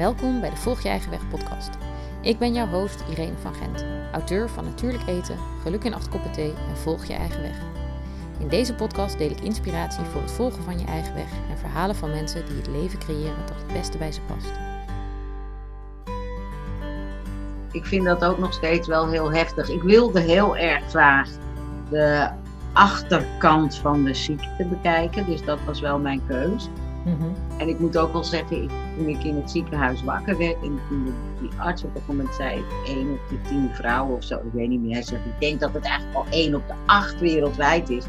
Welkom bij de Volg je eigen weg podcast. Ik ben jouw host Irene van Gent, auteur van Natuurlijk eten, Geluk in acht koppen thee en Volg je eigen weg. In deze podcast deel ik inspiratie voor het volgen van je eigen weg en verhalen van mensen die het leven creëren dat het beste bij ze past. Ik vind dat ook nog steeds wel heel heftig. Ik wilde heel erg graag de achterkant van de ziekte bekijken, dus dat was wel mijn keus. En ik moet ook wel zeggen, ik, toen ik in het ziekenhuis wakker werd en toen die arts op een moment zei, 1 op de 10 vrouwen of zo, ik weet niet meer, hij zegt, ik denk dat het eigenlijk al 1 op de 8 wereldwijd is.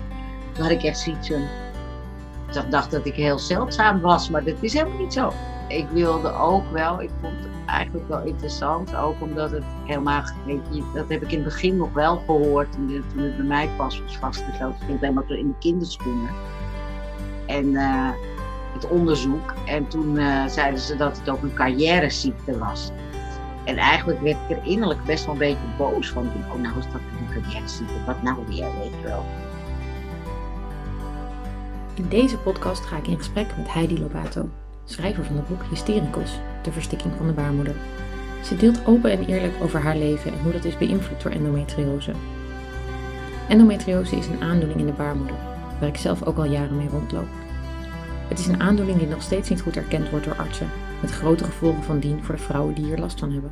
Toen had ik echt zoiets ik dacht dat ik heel zeldzaam was, maar dat is helemaal niet zo. Ik wilde ook wel, ik vond het eigenlijk wel interessant, ook omdat het helemaal, weet je, dat heb ik in het begin nog wel gehoord, toen het bij mij pas was vastgesteld, ik stond helemaal in de kinderschoenen. En uh, het onderzoek. En toen uh, zeiden ze dat het ook een carrièreziekte was. En eigenlijk werd ik er innerlijk best wel een beetje boos van. Oh, nou is dat een carrièreziekte. Wat nou weer, weet je wel. In deze podcast ga ik in gesprek met Heidi Lobato, schrijver van het boek Hystericus, de verstikking van de baarmoeder. Ze deelt open en eerlijk over haar leven en hoe dat is beïnvloed door endometriose. Endometriose is een aandoening in de baarmoeder, waar ik zelf ook al jaren mee rondloop. Het is een aandoening die nog steeds niet goed erkend wordt door artsen, met grote gevolgen van dien voor de vrouwen die hier last van hebben.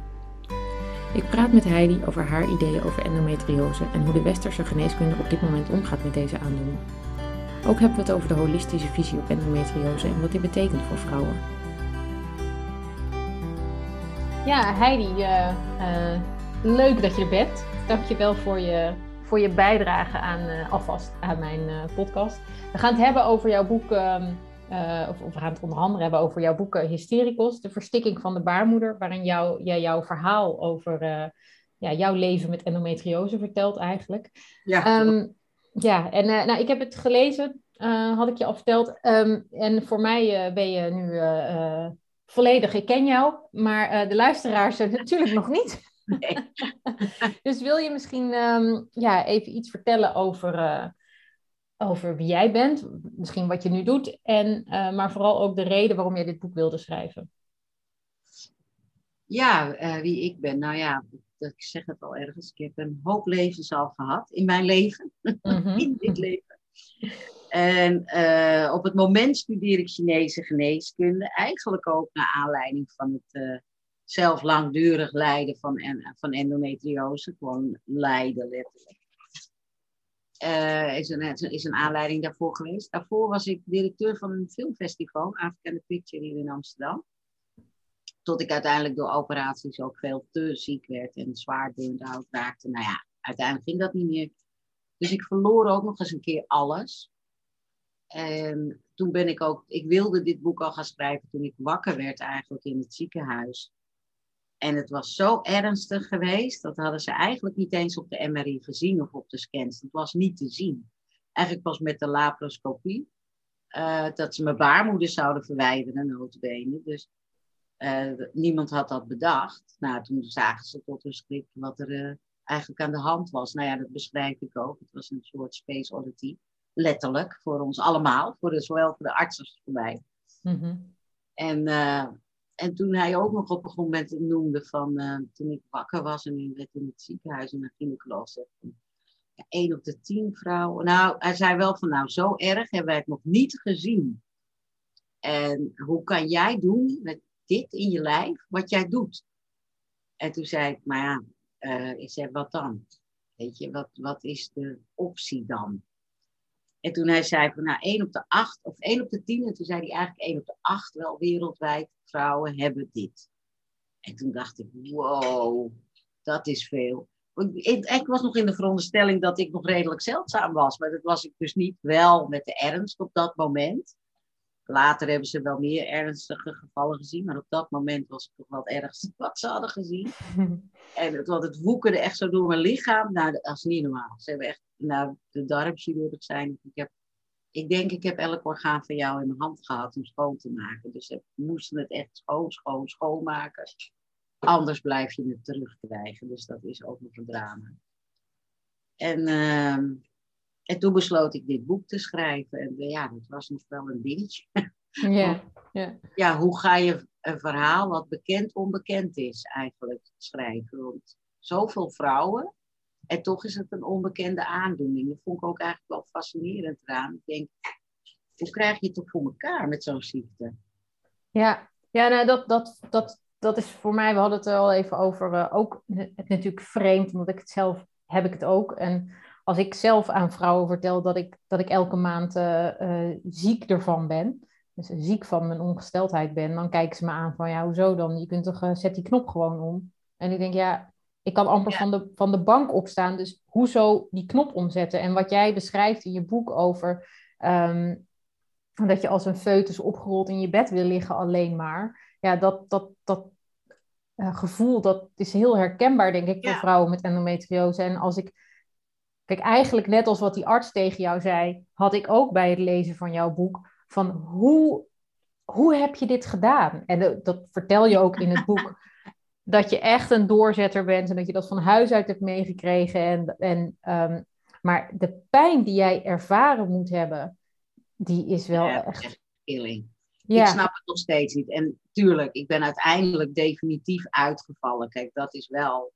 Ik praat met Heidi over haar ideeën over endometriose en hoe de westerse geneeskunde op dit moment omgaat met deze aandoening. Ook hebben we het over de holistische visie op endometriose en wat dit betekent voor vrouwen. Ja, Heidi, uh, uh, leuk dat je er bent. Dank je wel voor je, voor je bijdrage aan, uh, alvast aan mijn podcast. We gaan het hebben over jouw boek ehm, uh, of, of, we gaan het onder andere hebben over jouw boeken Hystericos, de verstikking van de baarmoeder, waarin jou, jij jouw verhaal over uh, ja, jouw leven met endometriose vertelt eigenlijk. Ja, um, ja en uh, nou, ik heb het gelezen, had ik je al verteld. Um, en voor mij ben je nu volledig, ik ken jou, maar de luisteraars natuurlijk nog niet. Nee. dus wil je misschien um, ja, even iets vertellen over over wie jij bent, misschien wat je nu doet, en, uh, maar vooral ook de reden waarom je dit boek wilde schrijven. Ja, uh, wie ik ben. Nou ja, ik zeg het al ergens. Ik heb een hoop levens al gehad in mijn leven, -hmm. in dit leven. En uh, op het moment studeer ik Chinese geneeskunde, eigenlijk ook naar aanleiding van het zelf langdurig lijden van, van endometriose, gewoon lijden letterlijk uh, is, een, is een aanleiding daarvoor geweest. Daarvoor was ik directeur van een filmfestival, Africa the Picture, hier in Amsterdam. Tot ik uiteindelijk door operaties ook veel te ziek werd en zwaar burn-out raakte. Nou ja, uiteindelijk ging dat niet meer. Dus ik verloor ook nog eens een keer alles. En toen ben ik ook, ik wilde dit boek al gaan schrijven toen ik wakker werd eigenlijk in het ziekenhuis. En het was zo ernstig geweest, dat hadden ze eigenlijk niet eens op de MRI gezien of op de scans. Het was niet te zien. Eigenlijk pas met de laparoscopie. Uh, dat ze mijn baarmoeder zouden verwijderen, noodbenen. Dus uh, niemand had dat bedacht. Nou, toen zagen ze tot hun schrik wat er uh, eigenlijk aan de hand was. Nou ja, dat beschrijf ik ook. Het was een soort space oddity. Letterlijk, voor ons allemaal. Voor de, zowel voor de artsen als voor mij. Mm -hmm. En en toen hij ook nog op een moment noemde van uh, toen ik wakker was en ik werd in het ziekenhuis en een gynaecoloog ja, één op de tien vrouwen. Nou, hij zei wel van nou, zo erg hebben wij het nog niet gezien. En hoe kan jij doen met dit in je lijf wat jij doet? En toen zei ik, maar ja, uh, ik zei, wat dan? Weet je, wat, wat is de optie dan? En toen hij zei van nou 1 op de 8 of 1 op de 10, en toen zei hij eigenlijk 1 op de 8 wel wereldwijd vrouwen hebben dit. En toen dacht ik, wow, dat is veel. Ik was nog in de veronderstelling dat ik nog redelijk zeldzaam was, maar dat was ik dus niet wel met de ernst op dat moment. Later hebben ze wel meer ernstige gevallen gezien, maar op dat moment was het toch wel het ergste wat ze hadden gezien. en het, want het woekerde echt zo door mijn lichaam. Nou, dat is niet normaal. Ze hebben echt, nou, de darmchirurg zijn. Ik, heb, ik denk, ik heb elk orgaan van jou in mijn hand gehad om schoon te maken. Dus we moesten het echt schoon, schoon, schoonmaken. Anders blijf je het terugkrijgen. Dus dat is ook nog een drama. En, uh, en toen besloot ik dit boek te schrijven. En ja, dat was nog wel een dingetje. Ja, ja. ja, hoe ga je een verhaal wat bekend onbekend is eigenlijk schrijven. Want zoveel vrouwen en toch is het een onbekende aandoening. Dat vond ik ook eigenlijk wel fascinerend eraan. Ik denk, hoe krijg je het toch voor elkaar met zo'n ziekte? Ja, ja nou, dat, dat, dat, dat is voor mij, we hadden het er al even over, uh, ook het natuurlijk vreemd, omdat ik het zelf heb ik het ook. En als ik zelf aan vrouwen vertel dat ik, dat ik elke maand uh, ziek ervan ben, dus ziek van mijn ongesteldheid ben, dan kijken ze me aan van ja, hoezo dan? Je kunt toch, zet die knop gewoon om. En ik denk, ja, ik kan amper van, de, van de bank opstaan, dus hoezo die knop omzetten? En wat jij beschrijft in je boek over ehm, dat je als een foetus opgerold in je bed wil liggen alleen maar, ja, dat, dat, dat uh, gevoel, dat is heel herkenbaar, denk ik, voor vrouwen met endometriose. En als ik Kijk, eigenlijk net als wat die arts tegen jou zei, had ik ook bij het lezen van jouw boek van hoe, hoe heb je dit gedaan? En dat vertel je ook in het boek. Dat je echt een doorzetter bent en dat je dat van huis uit hebt meegekregen. En, en, um, maar de pijn die jij ervaren moet hebben, die is wel ja, echt... killing. Ja. Ik snap het nog steeds niet. En tuurlijk, ik ben uiteindelijk definitief uitgevallen. Kijk, dat is wel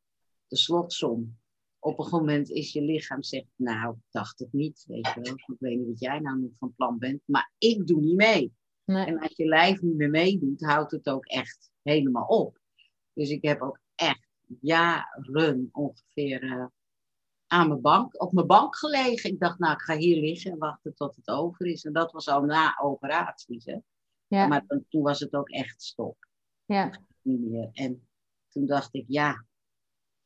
de slotsom op een moment is je lichaam zegt, nou, ik dacht het niet, weet je wel. Ik weet niet wat jij nou nog van plan bent, maar ik doe niet mee. Nee. En als je lijf niet meer meedoet, houdt het ook echt helemaal op. Dus ik heb ook echt jaren ongeveer uh, aan mijn bank, op mijn bank gelegen. Ik dacht, nou, ik ga hier liggen en wachten tot het over is. En dat was al na operaties, hè. Ja. Maar toen was het ook echt stop. Ja. Niet meer. En toen dacht ik, ja,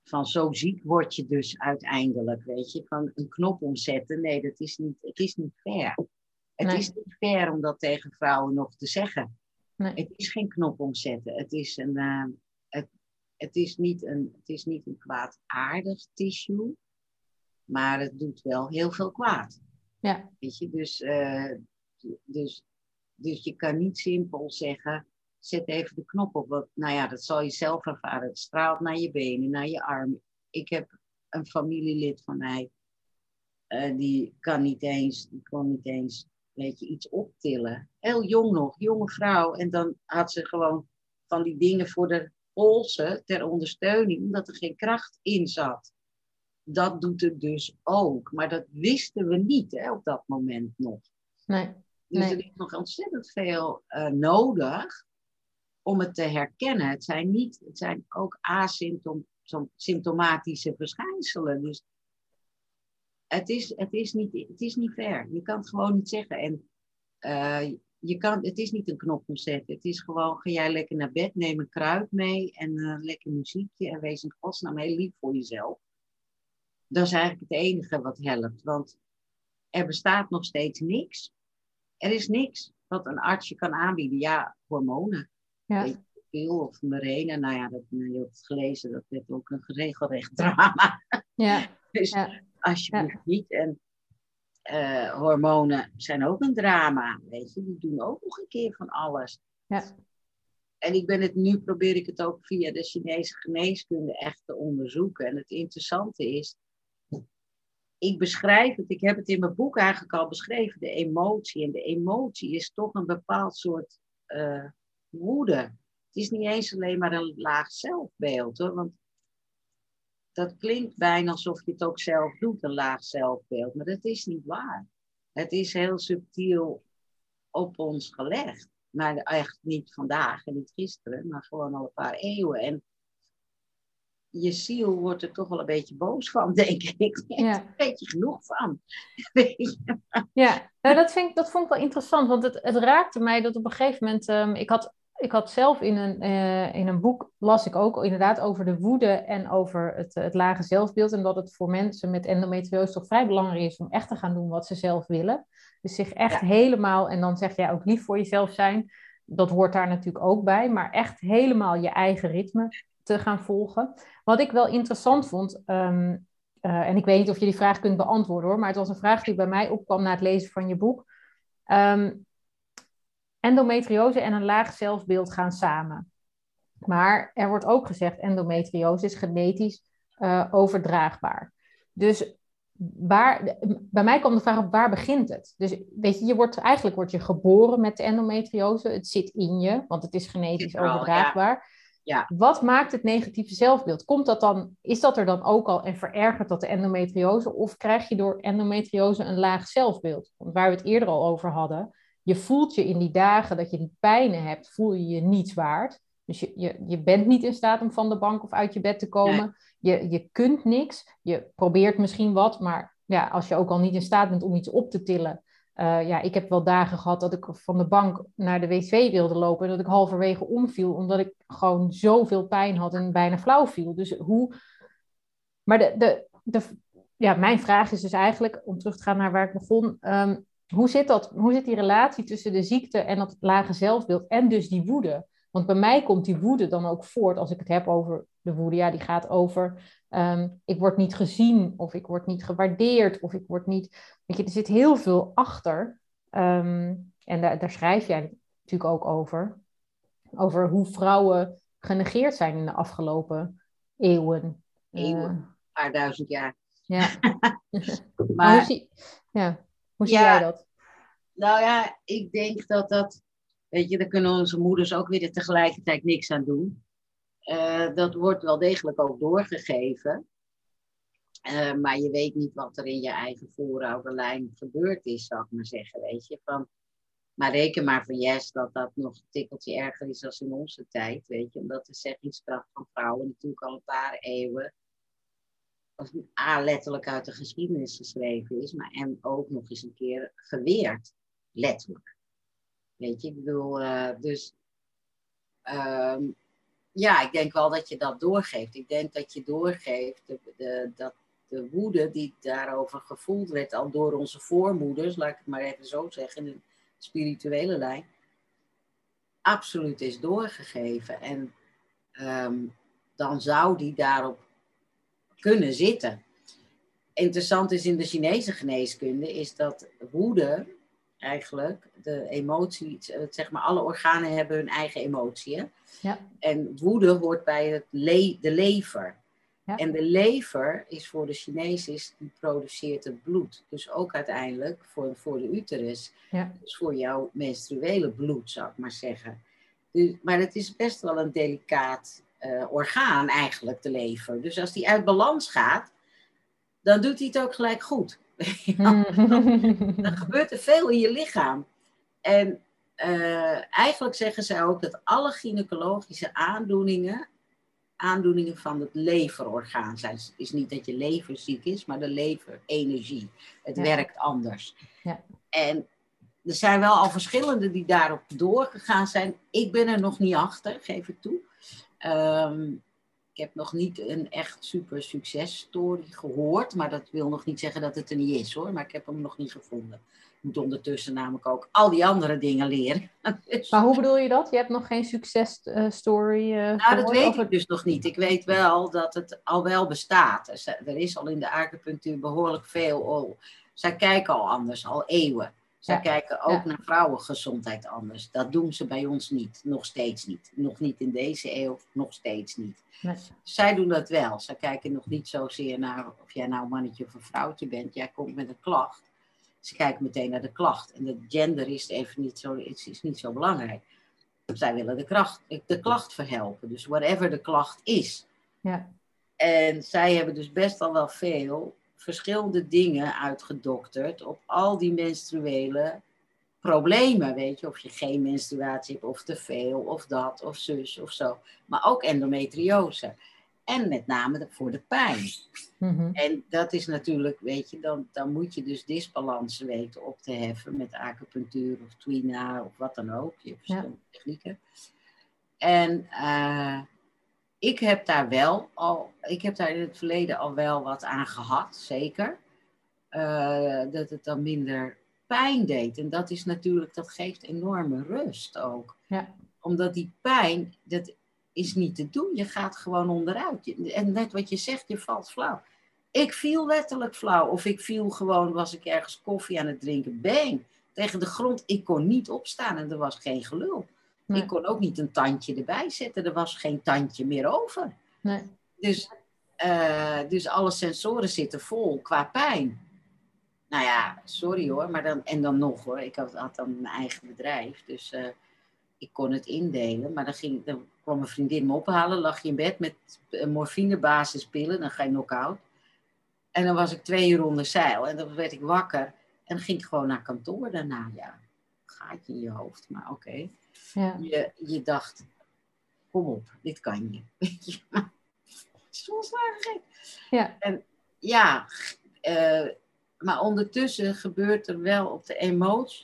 van zo ziek word je dus uiteindelijk, weet je, van een knop omzetten. Nee, dat is niet, het is niet fair. Het is niet fair om dat tegen vrouwen nog te zeggen. Nee. Het is geen knop omzetten. Het is, een, uh, het, het, is niet een, het is niet een kwaadaardig tissue, maar het doet wel heel veel kwaad. Ja. Weet je, dus, uh, dus, dus je kan niet simpel zeggen, zet even de knop op. Want, nou ja, dat zal je zelf ervaren. Het straalt naar je benen, naar je armen. Ik heb een familielid van mij, uh, die kan niet eens, die kon niet eens, weet je, iets optillen. Heel jong nog, jonge vrouw. En dan had ze gewoon van die dingen voor de polsen ter ondersteuning, omdat er geen kracht in zat. Dat doet het dus ook. Maar dat wisten we niet hè, op dat moment nog. Nee. Dus nee. er is nog ontzettend veel uh, nodig om het te herkennen. Het zijn, niet, het zijn ook asymptomatische verschijnselen. Dus het is, het, is niet, het is niet fair. Je kan het gewoon niet zeggen. En uh, je kan, het is niet een knop omzetten. Het is gewoon, ga jij lekker naar bed, neem een kruid mee en uh, lekker muziekje en wees in godsnaam heel lief voor jezelf. Dat is eigenlijk het enige wat helpt. Want er bestaat nog steeds niks. Er is niks wat een arts je kan aanbieden. Ja, hormonen. Ja. Veel of Marene, nou ja, dat, je hebt gelezen, dat werd ook een regelrecht drama. Ja. dus ja. alsjeblieft ja. niet. En uh, hormonen zijn ook een drama, weet je. Die doen ook nog een keer van alles. Ja. En ik ben het nu, probeer ik het ook via de Chinese geneeskunde echt te onderzoeken. En het interessante is, ik beschrijf het, ik heb het in mijn boek eigenlijk al beschreven, de emotie. En de emotie is toch een bepaald soort uh, woede. Het is niet eens alleen maar een laag zelfbeeld hoor. Want dat klinkt bijna alsof je het ook zelf doet, een laag zelfbeeld. Maar dat is niet waar. Het is heel subtiel op ons gelegd. Maar echt niet vandaag en niet gisteren, maar gewoon al een paar eeuwen. En je ziel wordt er toch wel een beetje boos van, denk ik. Ja. een beetje genoeg van. ja, nou, dat, vind ik, dat vond ik wel interessant, want het, het raakte mij dat op een gegeven moment... Um, ik, had, ik had zelf in een, uh, in een boek, las ik ook inderdaad over de woede en over het, het lage zelfbeeld. En dat het voor mensen met endometriose toch vrij belangrijk is om echt te gaan doen wat ze zelf willen. Dus zich echt ja. helemaal, en dan zeg jij ook lief voor jezelf zijn... Dat hoort daar natuurlijk ook bij, maar echt helemaal je eigen ritme te gaan volgen. Wat ik wel interessant vond, um, uh, en ik weet niet of je die vraag kunt beantwoorden hoor, maar het was een vraag die bij mij opkwam na het lezen van je boek. Um, endometriose en een laag zelfbeeld gaan samen. Maar er wordt ook gezegd, endometriose is genetisch uh, overdraagbaar. Dus waar, bij mij kwam de vraag op waar begint het? Dus weet je, je wordt, eigenlijk word je geboren met de endometriose. Het zit in je, want het is genetisch overdraagbaar. Ja. Wat maakt het negatieve zelfbeeld? Komt dat dan, is dat er dan ook al en verergert dat de endometriose? Of krijg je door endometriose een laag zelfbeeld? Want waar we het eerder al over hadden, je voelt je in die dagen dat je die pijnen hebt, voel je je niets waard. Dus je, je, je bent niet in staat om van de bank of uit je bed te komen. Je, je kunt niks. Je probeert misschien wat, maar ja, als je ook al niet in staat bent om iets op te tillen. Uh, ja, ik heb wel dagen gehad dat ik van de bank naar de wc wilde lopen. En dat ik halverwege omviel, omdat ik gewoon zoveel pijn had en bijna flauw viel. Dus hoe. Maar de, de, de, ja, mijn vraag is dus eigenlijk, om terug te gaan naar waar ik begon. Um, hoe zit dat? Hoe zit die relatie tussen de ziekte en dat lage zelfbeeld en dus die woede? Want bij mij komt die woede dan ook voort als ik het heb over de woede. Ja, die gaat over ehm, ik word niet gezien of ik word niet gewaardeerd of ik word niet. Weet je, er zit heel veel achter. Ehm, en daar, daar schrijf jij natuurlijk ook over. Over hoe vrouwen genegeerd zijn in de afgelopen eeuwen. Eeuwen, een paar duizend jaar. Ja. maar, hoe zie, ja, hoe zie jij dat? Nou ja, ik denk dat dat Weet je, daar kunnen onze moeders ook weer tegelijkertijd niks aan doen. Uh, dat wordt wel degelijk ook doorgegeven. Uh, maar je weet niet wat er in je eigen voorouderlijn gebeurd is, zou ik maar zeggen. Weet je, van, maar reken maar van yes dat dat nog een tikkeltje erger is dan in onze tijd. Weet je, omdat de zeggingskracht van vrouwen natuurlijk al een paar eeuwen. A, letterlijk uit de geschiedenis geschreven is, maar en ook nog eens een keer geweerd. Letterlijk. Weet je, ik bedoel, uh, dus ehm, ja, ik denk wel dat je dat doorgeeft. Ik denk dat je doorgeeft de, dat de woede die daarover gevoeld werd al door onze voormoeders, laat ik het maar even zo zeggen, in de spirituele lijn, absoluut is doorgegeven. En ehm, dan zou die daarop kunnen zitten. Interessant is in de Chinese geneeskunde is dat woede eigenlijk. De emotie, zeg maar, alle organen hebben hun eigen emotie. Ja. En woede hoort bij het le de lever. Ja. En de lever is voor de Chinezen, die produceert het bloed. Dus ook uiteindelijk voor, voor de uterus. Ja. Dus voor jouw menstruele bloed, zou ik maar zeggen. Dus, maar het is best wel een delicaat uh, orgaan eigenlijk, de lever. Dus als die uit balans gaat, dan doet hij het ook gelijk goed. dan, dan, gebeurt er veel in je lichaam. En uh, eigenlijk zeggen zij ook dat alle gynaecologische aandoeningen, aandoeningen van het leverorgaan zijn. Het is niet dat je lever ziek is, maar de leverenergie. Het werkt anders. Ja. En er zijn wel al verschillende die daarop doorgegaan zijn. Ik ben er nog niet achter, geef ik toe. Um, ik heb nog niet een echt super successtory gehoord. Maar dat wil nog niet zeggen dat het er niet is hoor. Maar ik heb hem nog niet gevonden. Ik moet ondertussen namelijk ook al die andere dingen leren. Dus- maar hoe bedoel je dat? Je hebt nog geen successtory uh, Nou, dat weet ik dus nog niet. Ik weet wel dat het al wel bestaat. Er is al in de acupunctuur behoorlijk veel. Al. Zij kijken al anders, al eeuwen. Zij kijken ook naar vrouwengezondheid anders. Dat doen ze bij ons niet. Nog steeds niet. Nog niet in deze eeuw, nog steeds niet. Zij doen dat wel. Zij kijken nog niet zozeer naar of jij nou mannetje of een vrouwtje bent. Jij komt met een klacht. Ze kijken meteen naar de klacht. En de gender is even niet zo, is, is niet zo belangrijk. Zij willen de, kracht, de klacht verhelpen. Dus whatever de klacht is. Ja. En zij hebben dus best al wel veel verschillende dingen uitgedokterd op al die menstruele problemen, weet je, of je geen menstruatie hebt, of te veel, of dat, of zus, of zo. Maar ook endometriose. En met name voor de pijn. Mhm. En dat is natuurlijk, weet je, dan, dan moet je dus disbalansen weten op te heffen met acupunctuur of twina of wat dan ook. Je hebt verschillende technieken. En uh, ik heb daar wel al, ik heb daar in het verleden al wel wat aan gehad, zeker. Uh, dat het dan minder pijn deed. En dat is natuurlijk, dat geeft enorme rust ook. Ja. Omdat die pijn, dat is niet te doen. Je gaat gewoon onderuit. En net wat je zegt, je valt flauw. Ik viel letterlijk flauw. Of ik viel gewoon, was ik ergens koffie aan het drinken. Bang! Tegen de grond. Ik kon niet opstaan en er was geen gelul. Ik kon ook niet een tandje erbij zetten. Er was geen tandje meer over. Nee. Dus Eh, dus alle sensoren zitten vol qua pijn. Nou ja, sorry hoor, maar dan, en dan nog hoor. Ik had, had dan mijn eigen bedrijf, dus uh, ik kon het indelen. Maar dan, ging, dan kwam mijn vriendin me ophalen, lag je in bed met morfinebasispillen, dan ga je knock-out. En dan was ik twee uur onder zeil en dan werd ik wakker. En dan ging ik gewoon naar kantoor daarna. Ja, gaatje in je hoofd, maar oké. Ja. Je, je dacht, kom op, dit kan je. Soms gek. Ja. En ja, uh, maar ondertussen gebeurt er wel op de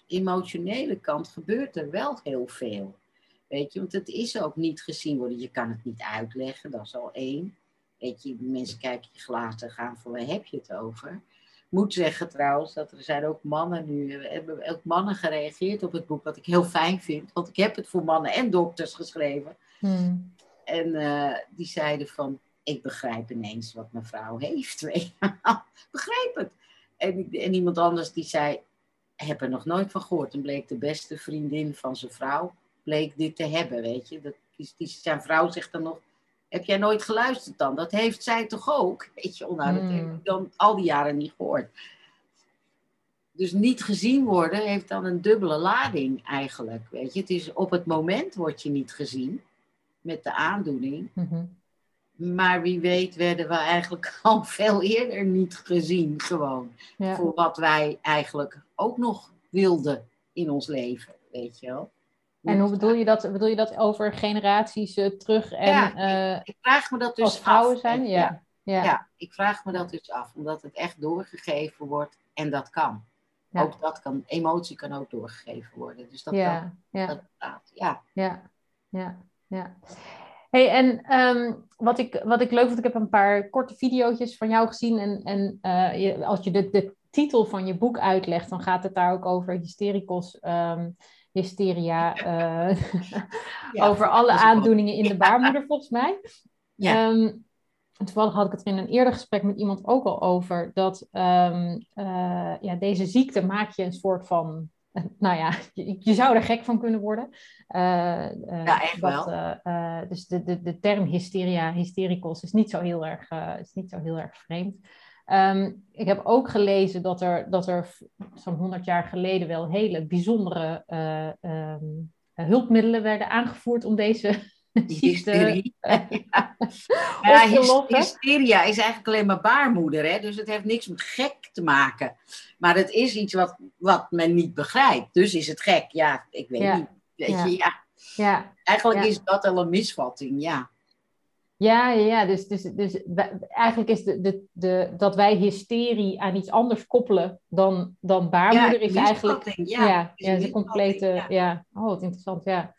emotionele kant gebeurt er wel heel veel. Weet je, want het is ook niet gezien worden. Je kan het niet uitleggen, dat is al één. Weet je, mensen kijken je glazen gaan van waar heb je het over? Moet zeggen trouwens dat er zijn ook mannen nu, hebben ook mannen gereageerd op het boek, wat ik heel fijn vind. Want ik heb het voor mannen en dokters geschreven. Hmm. En uh, die zeiden van, ik begrijp ineens wat mijn vrouw heeft. begrijp het. En, en iemand anders die zei, heb er nog nooit van gehoord. En bleek de beste vriendin van zijn vrouw, bleek dit te hebben, weet je. Dat, die, zijn vrouw zegt dan nog, heb jij nooit geluisterd dan? Dat heeft zij toch ook? Weet je, nou, dat heb hmm. ik dan al die jaren niet gehoord. Dus niet gezien worden heeft dan een dubbele lading eigenlijk, weet je. Het is op het moment word je niet gezien met de aandoening. Mhm. Maar wie weet werden we eigenlijk al veel eerder niet gezien, gewoon. Voor wat wij eigenlijk ook nog wilden in ons leven, weet je wel. En hoe bedoel je dat? Bedoel je dat over generaties uh, terug en ja, ik, eh, ik, vraag me dat dus als vrouwen zijn? Ja. Ja. ja. ik vraag me dat dus af, omdat het echt doorgegeven wordt en dat kan. Ook dat kan, emotie kan ook doorgegeven worden. Dus dat ja. kan. Ja. Dat ja. Ja. Ja. Ja. Hey, en um, wat, ik, wat ik leuk vond, ik heb een paar korte video's van jou gezien. En, en uh, je, als je de, de titel van je boek uitlegt, dan gaat het daar ook over hystericos, um, hysteria, uh, ja, over alle aandoeningen in de baarmoeder, volgens mij. Ja. Um, toevallig had ik het in een eerder gesprek met iemand ook al over, dat uh, ja, deze ziekte maak je een soort van nou ja, je, zou er gek van kunnen worden. Uh, ja, echt wel. Dus de, de, de term hysteria, hystericals is niet zo heel erg, is niet zo heel erg vreemd. Um, ik heb ook gelezen dat er, dat er zo'n 100 jaar geleden wel hele bijzondere um, hulpmiddelen werden aangevoerd om deze Hysterie. ja, ja hysteria is eigenlijk alleen maar baarmoeder, hè? dus het heeft niks met gek te maken. Maar het is iets wat, wat men niet begrijpt. Dus is het gek? Ja, ik weet niet. Weet ja. Je, ja. ja. Eigenlijk is dat al een misvatting, ja. Ja, ja, dus, dus, dus eigenlijk is de, de, de, dat wij hysterie aan iets anders koppelen dan, dan baarmoeder is eigenlijk... Ja, ja, ja, is een complete... Ja. Oh, wat interessant, ja.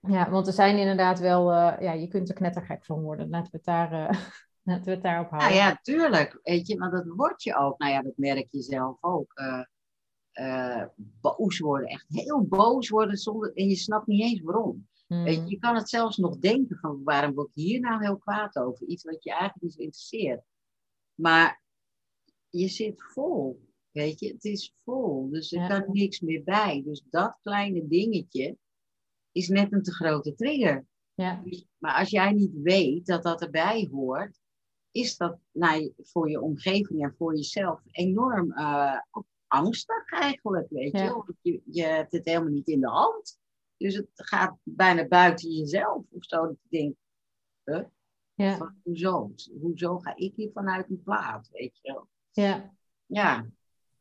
Ja, want er zijn inderdaad wel... Uh, ja, je kunt er knettergek van worden. Laten we het daar... Uh, Laten we het daarop houden. Nou ja, tuurlijk. Weet je, maar dat word je ook. Nou ja, dat merk je zelf ook. Uh, boos worden, echt heel boos worden zonder, en je snapt niet eens waarom. Hmm. Je, kan het zelfs nog denken van waarom word ik hier nou heel kwaad over? Iets wat je eigenlijk niet zo interesseert. Maar je zit vol, weet je, het is vol. Dus er kan niks meer bij. Dus dat kleine dingetje is net een te grote trigger. Ja. Maar als jij niet weet dat dat erbij hoort, is dat nou, voor je omgeving en voor jezelf enorm uh, angstig eigenlijk, weet je. je. Je hebt het helemaal niet in de hand. Dus het gaat bijna buiten jezelf of zo. Dat je denkt, huh? ja. Van, hoezo? Hoezo ga ik hier vanuit een plaat, weet je wel? Ja. Ja.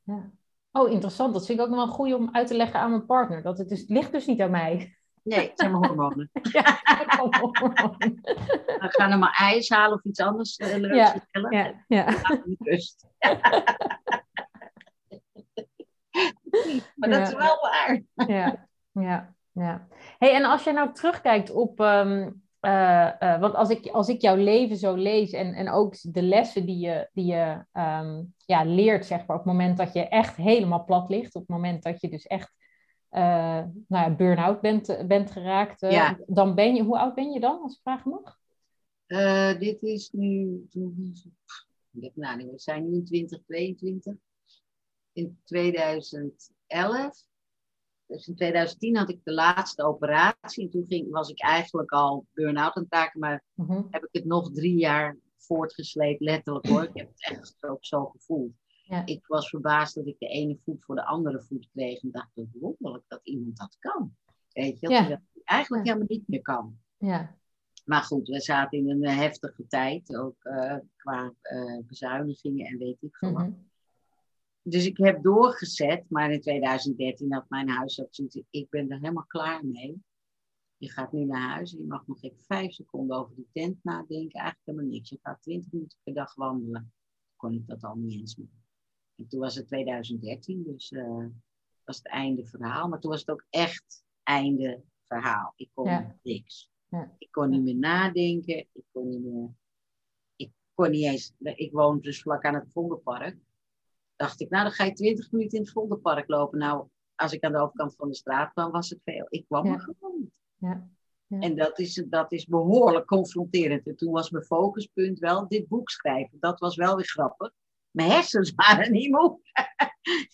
ja. Oh, interessant. Dat vind ik ook nog wel goed om uit te leggen aan mijn partner. Dat het, dus, het ligt dus niet aan mij. Nee, het zijn mijn hormonen. Ja, hormonen. We gaan er maar ijs halen of iets anders uh, leuks ja, vertellen. Ja, ja. Rust. maar dat is wel waar. ja, ja, ja. Hey, en als je nou terugkijkt op... Um, uh, uh, want als ik, als ik jouw leven zo lees en, en ook de lessen die je, die je um, ja, leert, zeg maar, op het moment dat je echt helemaal plat ligt, op het moment dat je dus echt uh, nou ja, burn-out bent, bent geraakt, uh, dan ben je, hoe oud ben je dan, als ik vragen mag? Dit is nu, nou, we zijn nu in 2022. In 2011, dus in 2010 had ik de laatste operatie. En toen ging, was ik eigenlijk al burn-out aan het maar uh-huh. heb ik het nog drie jaar voortgesleept, letterlijk hoor. Ik heb het echt ook zo gevoeld. Ja. Ik was verbaasd dat ik de ene voet voor de andere voet kreeg. En dacht, het wonderlijk dat iemand dat kan. Weet je, dat eigenlijk helemaal niet meer kan. Ja. Maar goed, we zaten in een heftige tijd, ook uh, qua uh, bezuinigingen en weet ik veel wat. Mm Dus ik heb doorgezet, maar in 2013 had mijn huisarts ik ben er helemaal klaar mee. Je gaat nu naar huis en je mag nog even vijf seconden over die tent nadenken. Eigenlijk helemaal niks. Je gaat twintig minuten per dag wandelen. Toen kon ik dat al niet eens meer. En toen was het 2013, dus uh, was het einde verhaal. Maar toen was het ook echt einde verhaal. Ik kon niks. Ja. Ik kon niet meer nadenken. Ik kon niet meer. Ik kon niet eens. Ik woon dus vlak aan het Vondelpark. Dacht ik, nou dan ga je twintig minuten in het Vondelpark lopen. Nou, als ik aan de overkant van de straat kwam, was het veel. Ik kwam er gewoon niet. Ja. En dat is, dat is behoorlijk confronterend. En toen was mijn focuspunt wel dit boek schrijven. Dat was wel weer grappig. Mijn hersens waren niet moe.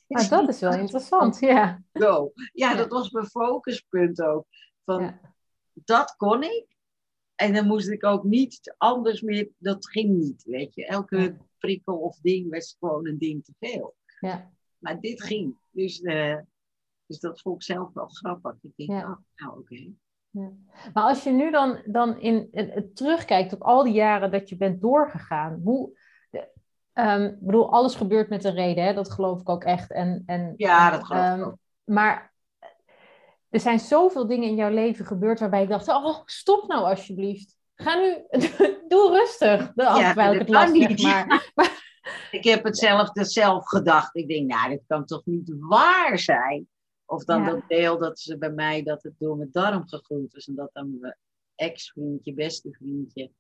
Maar dat is wel interessant, ja. Zo. Ja, dat was mijn focuspunt ook. Van, Dat kon ik. En dan moest ik ook niet anders meer. Dat ging niet, weet je. Elke prikkel of ding was gewoon een ding te veel. Ja. Maar dit ging. Dus, uh, dus dat vond ik zelf wel grappig. Ik denk, ja. oh, nou oké. Ja. Maar als je nu dan, dan in, in, terugkijkt op al die jaren dat je bent doorgegaan, hoe, um, ik bedoel, alles gebeurt met een reden, hè? dat geloof ik ook echt. En, en, ja, dat geloof ik ehm, ook. Maar er zijn zoveel dingen in jouw leven gebeurd waarbij ik dacht, oh, stop nou alsjeblieft. Ga nu, doe rustig. Ja, dat ik het maar, maar... Ik heb hetzelfde zelf gedacht. Ik denk, nou, dit kan toch niet waar zijn? Of dan dat deel dat ze bij mij, dat het door mijn darm gegroeid is. En dat dan mijn ex-vriendje, beste vriendje,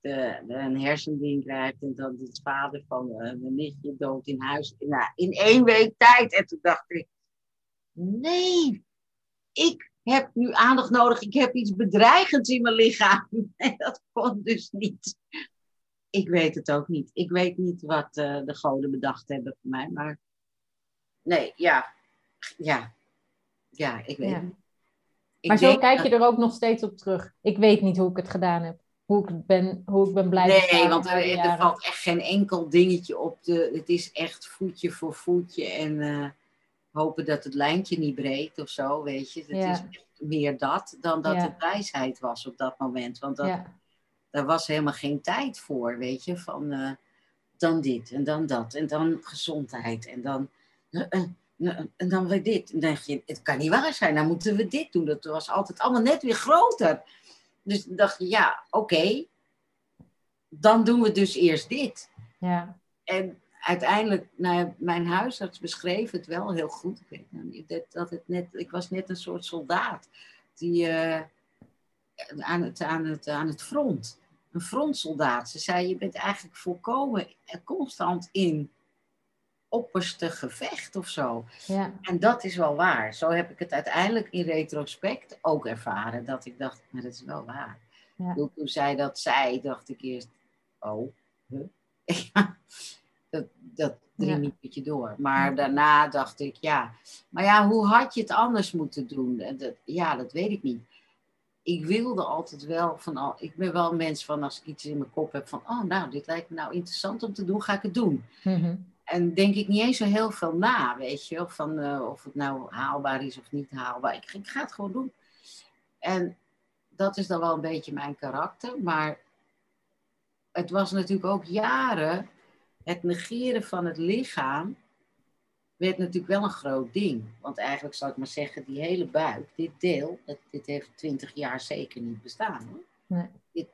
de, de, een hersending krijgt. En dan de vader van uh, mijn nichtje dood in huis. Nou, in één week tijd. En toen dacht ik, nee, ik heb nu aandacht nodig. Ik heb iets bedreigends in mijn lichaam. En dat kon dus niet. Ik weet het ook niet. Ik weet niet wat uh, de goden bedacht hebben voor mij. Maar nee, ja. Ja, ja, ik weet ja. Ik maar zo kijk je er ook nog steeds op terug. Ik weet niet hoe ik het gedaan heb. Hoe ik ben, hoe ik ben blij Nee, want er, er, valt echt geen enkel dingetje op. De, het is echt voetje voor voetje. En uh, hopen dat het lijntje niet breekt of zo, weet je. Het ja. is meer dat dan dat het wijsheid was op dat moment. Want dat, daar was helemaal geen tijd voor, weet je. Van uh, dan dit en dan dat en dan gezondheid en dan... Uh, nou, en dan weer dit. En dan denk je, het kan niet waar zijn, dan moeten we dit doen. Dat was altijd allemaal net weer groter. Dus dan dacht je, ja, oké, dan doen we dus eerst dit. Ja. En uiteindelijk, nou, mijn huisarts beschreef het wel heel goed. Ik, weet nou dat, dat het net, ik was net een soort soldaat die uh, aan, het, aan, het, aan het front, een frontsoldaat. Ze zei, je bent eigenlijk volkomen constant in opperste gevecht of zo. Ja. En dat is wel waar. Zo heb ik het uiteindelijk in retrospect ook ervaren. Dat ik dacht, maar dat is wel waar. Ja. Toen zij dat zei, dacht ik eerst, oh, huh? dat, dat met je door. Maar daarna dacht ik, ja. Maar ja, hoe had je het anders moeten doen? Dat, ja, dat weet ik niet. Ik wilde altijd wel van, al, ik ben wel een mens van als ik iets in mijn kop heb van, oh nou, dit lijkt me nou interessant om te doen, ga ik het doen. Mm en denk ik niet eens zo heel veel na, weet je, of, van, uh, of het nou haalbaar is of niet haalbaar. Ik, ik, ga het gewoon doen. En dat is dan wel een beetje mijn karakter, maar het was natuurlijk ook jaren, het negeren van het lichaam werd natuurlijk wel een groot ding. Want eigenlijk zou ik maar zeggen, die hele buik, dit deel, dit heeft twintig jaar zeker niet bestaan. Hoor. Nee. Dit,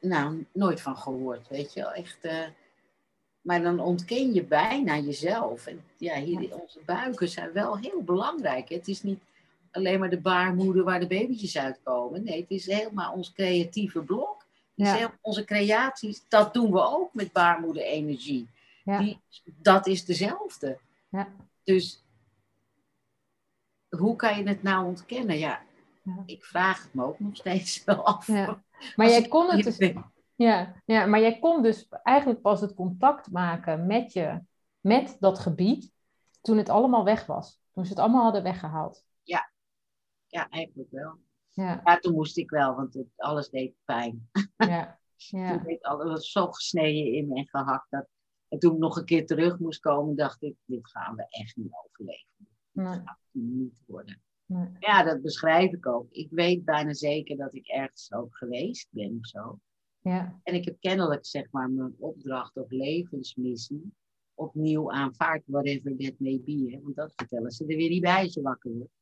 nou, nooit van gehoord, weet je wel. Echt... Uh, maar dan ontken je bijna jezelf. En ja, hier, onze buiken zijn wel heel belangrijk. Het is niet alleen maar de baarmoeder waar de babytjes uitkomen. Nee, het is helemaal ons creatieve blok. Ja. onze creaties, dat doen we ook met baarmoederenergie. Ja. Die, dat is dezelfde. Ja. Dus hoe kan je het nou ontkennen? Ja, ja. ik vraag het me ook nog steeds wel af. Maar jij kon het dus... Ja, ja, maar jij kon dus eigenlijk pas het contact maken met je, met dat gebied, toen het allemaal weg was. Toen ze het allemaal hadden weggehaald. Ja, ja eigenlijk wel. Ja. ja toen moest ik wel, want het, alles deed pijn. Ja. Ja. Toen deed alles zo gesneden in me en gehakt. Dat, en toen ik nog een keer terug moest komen, dacht ik, dit gaan we echt niet overleven. Dit gaat niet worden. Nee. Ja, dat beschrijf ik ook. Ik weet bijna zeker dat ik ergens ook geweest ben of zo. Ja. En ik heb kennelijk, zeg maar, mijn opdracht of levensmissie opnieuw aanvaard, whatever that may be. Hè? Want dat vertellen ze er weer niet bij als je wakker wordt.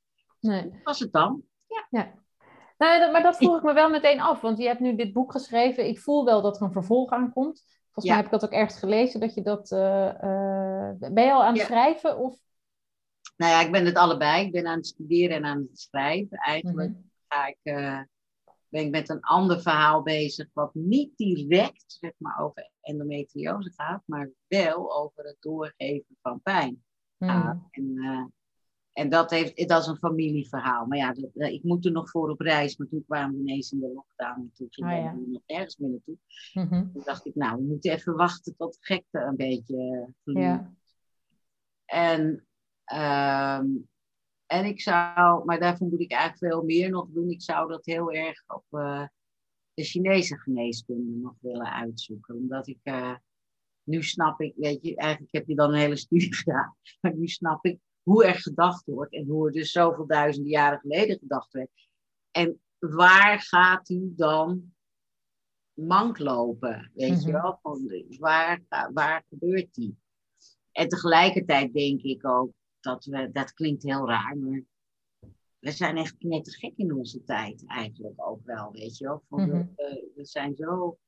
Nee. was het dan? Ja. ja. Nou, maar dat vroeg ik me wel meteen af, want je hebt nu dit boek geschreven. Ik voel wel dat er een vervolg aankomt. Volgens mij heb ik dat ook ergens gelezen, dat je dat... Uh, uh, ben je al aan het schrijven? Of? Nou ja, ik ben het allebei. Ik ben aan het studeren en aan het schrijven. Eigenlijk mhm. ga ik, uh, ben ik met een ander verhaal bezig, wat niet direct zeg maar, over endometriose gaat, maar wel over het doorgeven van pijn. En, en dat, heeft, dat is een familieverhaal. Maar ja, dat, ik moet er nog voor op reis. Maar toen kwamen we ineens in de lockdown. Toen ging oh, ja. nog ergens meer naartoe. Mm Toen dacht ik, nou, we moeten even wachten tot de gekte een beetje ja. En, um, en ik zou, maar daarvoor moet ik eigenlijk veel meer nog doen. Ik zou dat heel erg op uh, de Chinese geneeskunde nog willen uitzoeken. Omdat ik, uh, nu snap ik, weet je, eigenlijk heb je dan een hele studie gedaan. Maar nu snap ik hoe er gedacht wordt en hoe er dus zoveel duizenden jaren geleden gedacht werd. En waar gaat u dan mank lopen? Weet je mhm. wel? Van, waar, waar gebeurt die? En tegelijkertijd denk ik ook dat we, dat klinkt heel raar, maar we zijn echt gek in onze tijd eigenlijk ook wel, weet je wel. Van, mhm. we, we, zijn zo,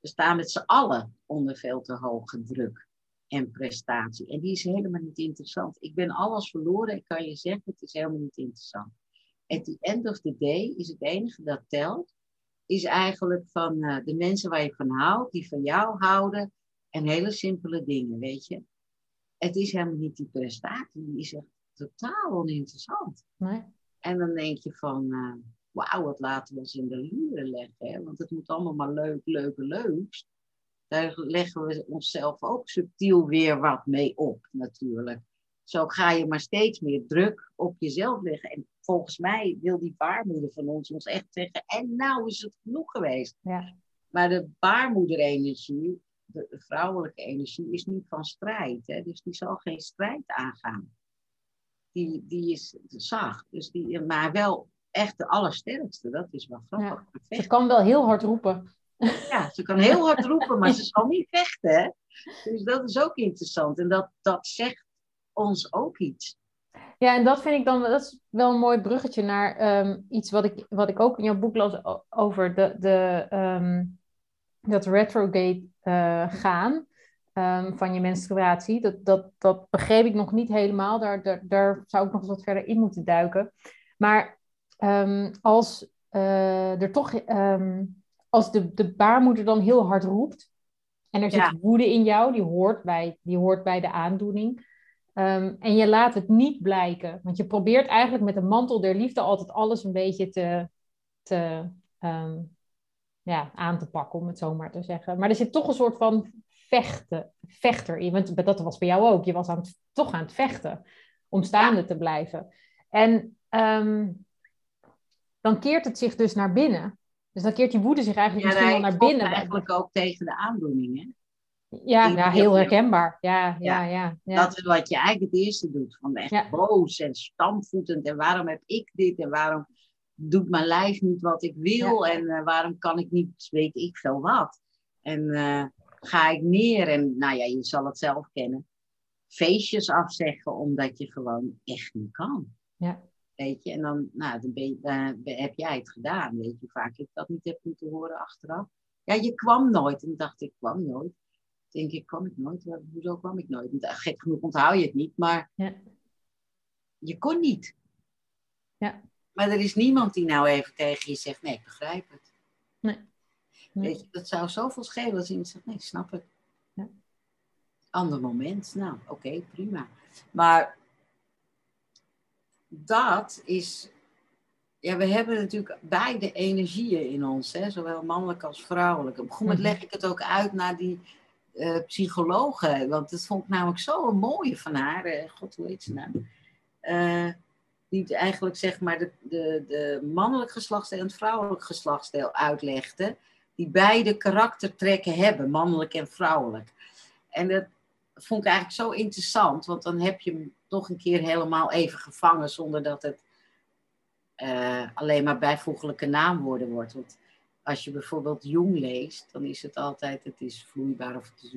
we staan met z'n allen onder veel te hoge druk en prestatie. En die is helemaal niet interessant. Ik ben alles verloren, ik kan je zeggen, het is helemaal niet interessant. At the end of the day is het enige dat telt, is eigenlijk van uh, de mensen waar je van houdt, die van jou houden, en hele simpele dingen, weet je. Het is helemaal niet die prestatie, die is echt totaal oninteressant. Nee. En dan denk je van, uh, wauw, wat laten we ons in de luren leggen, hè? want het moet allemaal maar leuk, leuk leukst daar leggen we onszelf ook subtiel weer wat mee op, natuurlijk. Zo ga je maar steeds meer druk op jezelf leggen. En volgens mij wil die baarmoeder van ons ons echt zeggen: en nou is het genoeg geweest. Ja. Maar de baarmoederenergie, de vrouwelijke energie, is niet van strijd. Hè? Dus die zal geen strijd aangaan. Die, die is zacht, dus die, maar wel echt de allersterkste. Dat is wel grappig. Ja. Ze kan wel heel hard roepen. Ja, ze kan heel hard roepen, maar ze zal niet vechten. Dus dat is ook interessant. En dat, dat zegt ons ook iets. Ja, en dat vind ik dan dat is wel een mooi bruggetje naar ehm, iets wat ik, wat ik ook in jouw boek las over de, de, um, dat retrograde uh, gaan um, van je menstruatie. Dat, dat, dat begreep ik nog niet helemaal. Daar, daar, daar zou ik nog eens wat verder in moeten duiken. Maar als uh, er toch als de, de baarmoeder dan heel hard roept, en er zit woede in jou, die hoort bij, die hoort bij de aandoening. Ehm, en je laat het niet blijken. Want je probeert eigenlijk met de mantel der liefde altijd alles een beetje te, te ehm, ja, aan te pakken, om het zo maar te zeggen. Maar er zit toch een soort van vechten, vechter in. Want dat was bij jou ook. Je was aan het, toch aan het vechten om staande te blijven. En ehm, dan keert het zich dus naar binnen. Dus dan keert die woede zich eigenlijk misschien wel naar binnen. eigenlijk ook tegen de aandoeningen. Ja, ja heel herkenbaar. Ja, ja, ja, ja, Dat is wat je eigenlijk het eerste doet. Van echt boos en stampvoetend. En waarom heb ik dit? En waarom doet mijn lijf niet wat ik wil? En uh, waarom kan ik niet, weet ik veel wat? En uh, ga ik neer en, nou ja, je zal het zelf kennen. Feestjes afzeggen omdat je gewoon echt niet kan. Ja. Weet je, en dan, nou, dan, ben je, heb jij het gedaan. Weet je, hoe vaak ik dat niet heb moeten horen achteraf. Ja, je kwam nooit. En dacht ik, kwam nooit. Denk ik, kwam ik nooit? Hoezo kwam ik nooit? Gek genoeg onthoud je het niet, maar ja. je kon niet. Ja. Maar er is niemand die nou even tegen je zegt, nee, ik begrijp het. Nee. Weet je, dat zou zoveel schelen als iemand zegt, nee, ik snap het. Ja. Ander moment, nou, oké, prima. Maar dat is. Ja, we hebben natuurlijk beide energieën in ons, hè, zowel mannelijk als vrouwelijk. Op een gegeven moment mhm. leg ik het ook uit naar die uh, psychologen, want dat vond ik namelijk zo een mooie van haar. Uh, God, hoe heet ze nou? Uh, die eigenlijk zeg maar de, de, de mannelijk geslachtsdeel en het vrouwelijk geslachtsdeel uitlegde. Die beide karaktertrekken hebben, mannelijk en vrouwelijk. En dat vond ik eigenlijk zo interessant, want dan heb je toch een keer helemaal even gevangen zonder dat het uh, alleen maar bijvoeglijke naamwoorden wordt. Want als je bijvoorbeeld jong leest, dan is het altijd, het is vloeibaar of het is,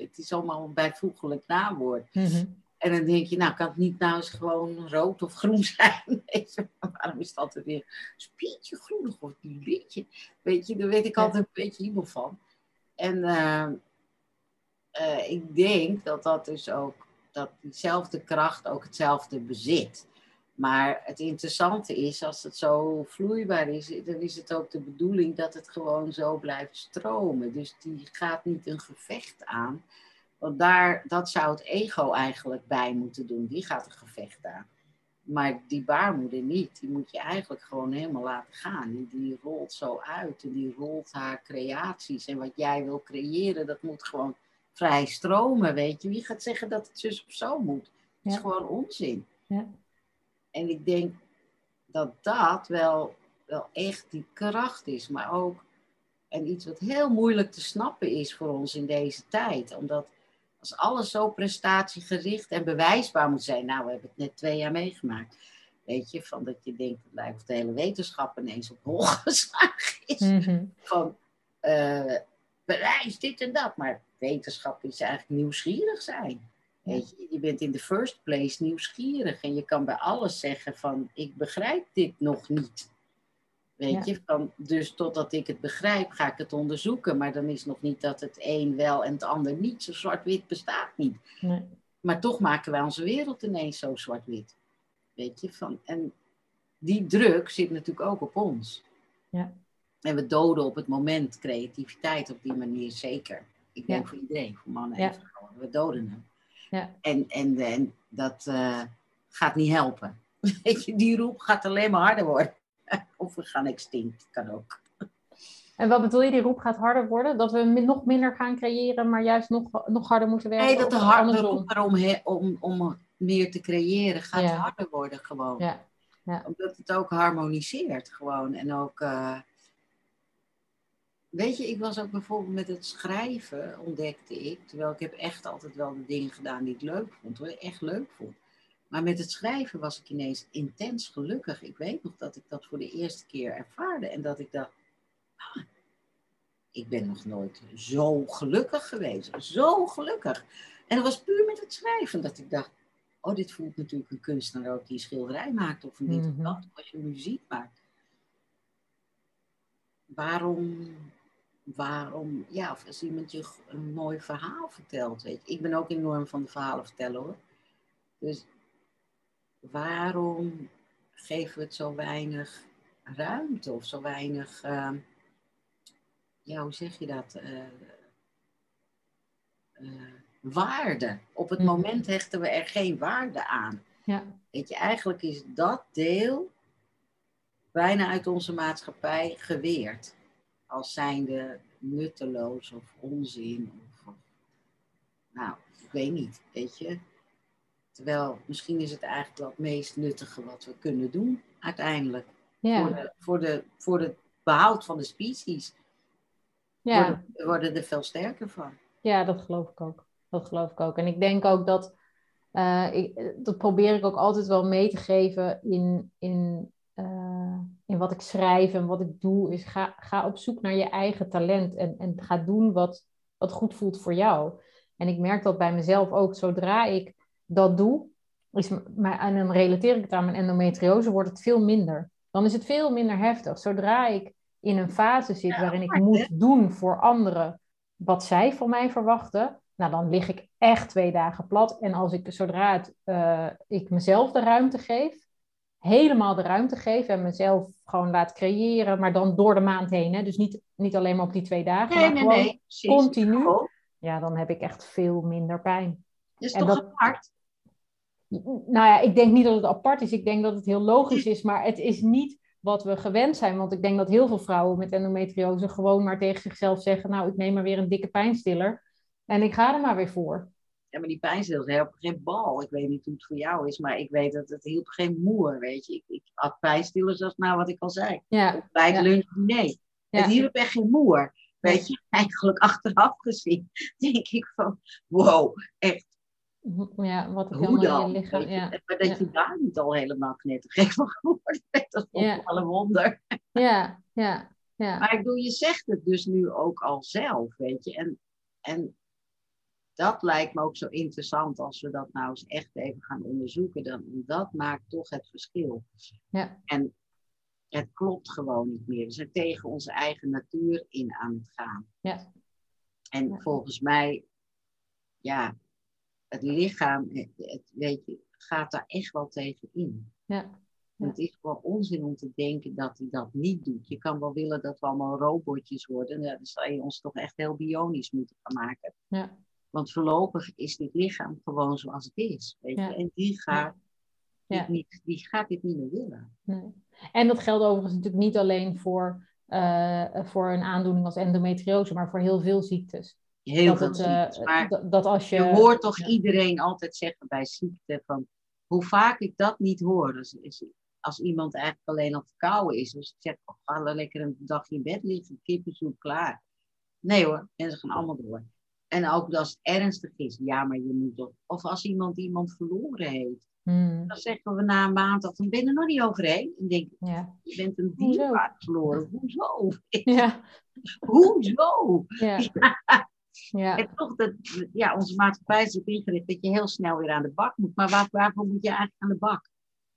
het is allemaal een bijvoeglijk naamwoord. Mhm. En dan denk je, nou kan het niet nou eens gewoon rood of groen zijn? waarom is het altijd weer spietje groenig of een beetje? Weet je, daar weet ik altijd een beetje iemand van. En uh, uh, ik denk dat dat dus ook, dat diezelfde kracht ook hetzelfde bezit. Maar het interessante is, als het zo vloeibaar is, dan is het ook de bedoeling dat het gewoon zo blijft stromen. Dus die gaat niet een gevecht aan. Want daar, dat zou het ego eigenlijk bij moeten doen. Die gaat een gevecht aan. Maar die baarmoeder niet. Die moet je eigenlijk gewoon helemaal laten gaan. Die, die rolt zo uit. En die rolt haar creaties. En wat jij wil creëren, dat moet gewoon vrij stromen, weet je. Wie gaat zeggen dat het zus of zo moet? Dat is gewoon onzin. Ja. En ik denk dat dat wel, wel echt die kracht is, maar ook en iets wat heel moeilijk te snappen is voor ons in deze tijd. Omdat als alles zo prestatiegericht en bewijsbaar moet zijn, nou, we hebben het net twee jaar meegemaakt. Weet je, van dat je denkt, het lijkt of de hele wetenschap ineens op hol geslagen is. Mhm. Van uh, bewijs dit en dat. Maar wetenschap is eigenlijk nieuwsgierig zijn. Weet je, je bent in the first place nieuwsgierig en je kan bij alles zeggen van ik begrijp dit nog niet. Weet je, van, dus totdat ik het begrijp ga ik het onderzoeken, maar dan is nog niet dat het een wel en het ander niet. Zo zwart-wit bestaat niet. Nee. Maar toch maken wij onze wereld ineens zo zwart-wit. Weet je, van, en die druk zit natuurlijk ook op ons. Ja. En we doden op het moment creativiteit op die manier zeker. Ik denk voor iedereen, voor mannen en vrouwen. We doden hem. Ja. En, en, en dat uh, gaat niet helpen. Weet je, die roep gaat alleen maar harder worden. of we gaan extinct, kan ook. En wat bedoel je, die roep gaat harder worden? Dat we nog minder gaan creëren, maar juist nog, nog harder moeten werken? Nee, dat de, hard, de roep erom om, om meer te creëren gaat harder worden gewoon. Ja. Ja. Omdat het ook harmoniseert gewoon. En ook... Uh, Weet je, ik was ook bijvoorbeeld met het schrijven, ontdekte ik, terwijl ik heb echt altijd wel de dingen gedaan die ik leuk vond, hoor, echt leuk vond. Maar met het schrijven was ik ineens intens gelukkig. Ik weet nog dat ik dat voor de eerste keer ervaarde en dat ik dacht, ah, ik ben nog nooit zo gelukkig geweest, zo gelukkig. En dat was puur met het schrijven dat ik dacht, oh, dit voelt natuurlijk een kunstenaar ook die een schilderij maakt of een dit of mhm. dat, of als je muziek maakt. Waarom waarom, ja, of als iemand je een mooi verhaal vertelt, weet je. Ik ben ook enorm van de verhalen vertellen hoor. Dus waarom geven we het zo weinig ruimte of zo weinig, uh, ja, hoe zeg je dat? Uh, uh, waarde. Op het mhm. moment hechten we er geen waarde aan. Ja. Weet je, eigenlijk is dat deel bijna uit onze maatschappij geweerd als zijnde nutteloos of onzin. Of, nou, ik weet niet, weet je. Terwijl misschien is het eigenlijk wel het meest nuttige wat we kunnen doen uiteindelijk. Ja. Voor, de, voor, de, voor het behoud van de species. Ja. Worden, we worden er veel sterker van. Ja, dat geloof ik ook. Dat geloof ik ook. En ik denk ook dat, uh, ik, dat probeer ik ook altijd wel mee te geven in, in in wat ik schrijf en wat ik doe, is ga, ga op zoek naar je eigen talent en, en ga doen wat, wat goed voelt voor jou. En ik merk dat bij mezelf ook, zodra ik dat doe, is, maar, en dan relateer ik het aan mijn endometriose, wordt het veel minder. Dan is het veel minder heftig. Zodra ik in een fase zit waarin ik moet doen voor anderen wat zij van mij verwachten, nou dan lig ik echt twee dagen plat. En als ik zodra het, uh, ik mezelf de ruimte geef, helemaal de ruimte geef en mezelf gewoon laat creëren, maar dan door de maand heen. Hè? Dus niet, niet alleen maar op die twee dagen, nee, maar nee, nee. continu. Ja, dan heb ik echt veel minder pijn. Is en toch dat, apart? Nou ja, ik denk niet dat het apart is. Ik denk dat het heel logisch is, maar het is niet wat we gewend zijn. Want ik denk dat heel veel vrouwen met endometriose gewoon maar tegen zichzelf zeggen: Nou, ik neem maar weer een dikke pijnstiller en ik ga er maar weer voor. Ja, maar die pijnstillers helpen geen bal. Ik weet niet hoe het voor jou is, maar ik weet dat het hielp geen moer, weet je. Ik, ik had pijnstillers, dat is nou wat ik al zei. Ja. Bij het ja. lunch, nee. Ja. Het hielp echt geen moer. Weet je, eigenlijk achteraf gezien, denk ik van, wow, echt. Ja, wat Hoe dan? Je lichaam, ja. Maar dat je daar niet al helemaal knettergek van geworden bent, dat is ja. wel een wonder. Ja, ja, ja. Maar ik bedoel, je zegt het dus nu ook al zelf, weet je. En, en dat lijkt me ook zo interessant als we dat nou eens echt even gaan onderzoeken. Dan, dat maakt toch het verschil. Ja. En het klopt gewoon niet meer. We zijn tegen onze eigen natuur in aan het gaan. Ja. En volgens mij, ja, het lichaam, het, weet je, gaat daar echt wel tegen in. Ja. Het is gewoon onzin om te denken dat hij dat niet doet. Je kan wel willen dat we allemaal robotjes worden. Dan zou je ons toch echt heel bionisch moeten gaan maken. Ja. Want voorlopig is dit lichaam gewoon zoals het is. Weet je? En die gaat, Dit niet, die gaat dit niet meer willen. Nee. En dat geldt overigens natuurlijk niet alleen voor, uh, voor een aandoening als endometriose, maar voor heel veel ziektes. Heel dat veel het, uh, ziektes. Maar dat, als je, je hoort toch iedereen altijd zeggen bij ziekte van hoe vaak ik dat niet hoor. Dus als iemand eigenlijk alleen al verkouden is, dus ik zeg, oh, ga lekker een dagje in bed liggen, kippensoep klaar. Nee hoor, en ze gaan allemaal door. En ook als het ernstig is, ja, maar je moet toch. Of als iemand iemand verloren heeft. Hmm. Dan zeggen we na een maand dat dan ben je er nog niet overheen. En denk ja. je bent een dierpaard verloren. Hoezo? Ja. Hoezo? Ja. ja. En toch, dat, ja, onze maatschappij is op ingericht dat je heel snel weer aan de bak moet. Maar waar, waarvoor moet je eigenlijk aan de bak?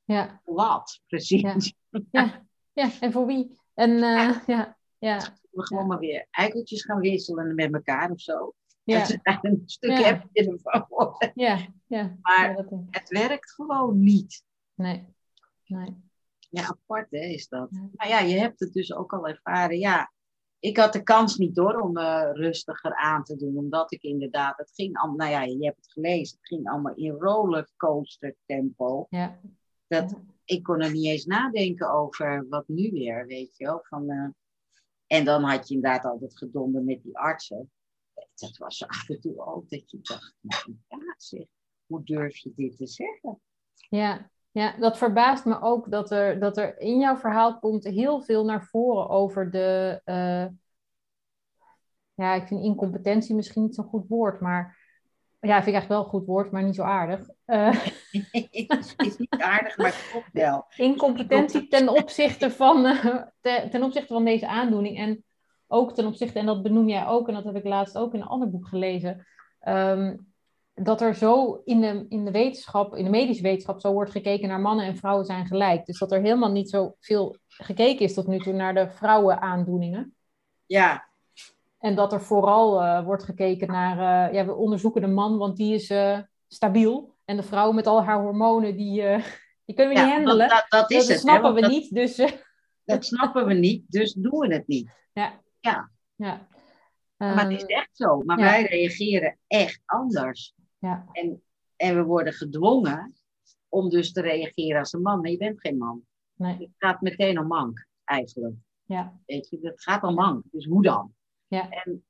Ja. Wat, precies. Ja, ja. ja. en voor wie? En uh, ja. ja. We gewoon maar weer eikeltjes gaan wisselen met elkaar of zo. Ja. Dat is een stuk ja. Ja, ja. Maar ja, het werkt gewoon niet. Nee. nee. Ja, apart hè, is dat. Ja. Maar ja, je hebt het dus ook al ervaren. Ja, ik had de kans niet door om uh, rustiger aan te doen. Omdat ik inderdaad, het ging allemaal, nou ja, je hebt het gelezen. Het ging allemaal in rollercoaster tempo. Ja. Dat, Ik kon er niet eens nadenken over wat nu weer, weet je wel. Van, uh, en dan had je inderdaad altijd gedonder met die artsen dat was af en toe ook dat je dacht, nou ja zeg, hoe durf je dit te zeggen? Ja, ja dat verbaast me ook dat er, dat er in jouw verhaal komt heel veel naar voren over de, uh, ja, ik vind incompetentie misschien niet zo'n goed woord, maar ja, vind ik eigenlijk wel een goed woord, maar niet zo aardig. Uh, het is niet aardig, maar het klopt wel. Incompetentie ten opzichte van, uh, te, ten opzichte van deze aandoening. En ook ten opzichte, en dat benoem jij ook, en dat heb ik laatst ook in een ander boek gelezen, um, dat er zo in de, in de wetenschap, in de medische wetenschap, zo wordt gekeken naar mannen en vrouwen zijn gelijk. Dus dat er helemaal niet zo veel gekeken is tot nu toe naar de vrouwenaandoeningen. Ja. En dat er vooral uh, wordt gekeken naar, uh, ja, we onderzoeken de man, want die is uh, stabiel. En de vrouw met al haar hormonen, die, die kunnen we ja, niet handelen. Dat, dat, is dat het, snappen hè, we dat, niet. Dus, dat snappen we niet, dus doen we het niet. Ja. Ja. ja. maar het is Ehm, echt zo. Maar ja. wij reageren echt anders. Ja. En, en we worden gedwongen om dus te reageren als een man. Maar je bent geen man. Nee. Het gaat meteen om mank, eigenlijk. Ja. Weet je, het gaat om mank. Dus hoe dan? Ja. En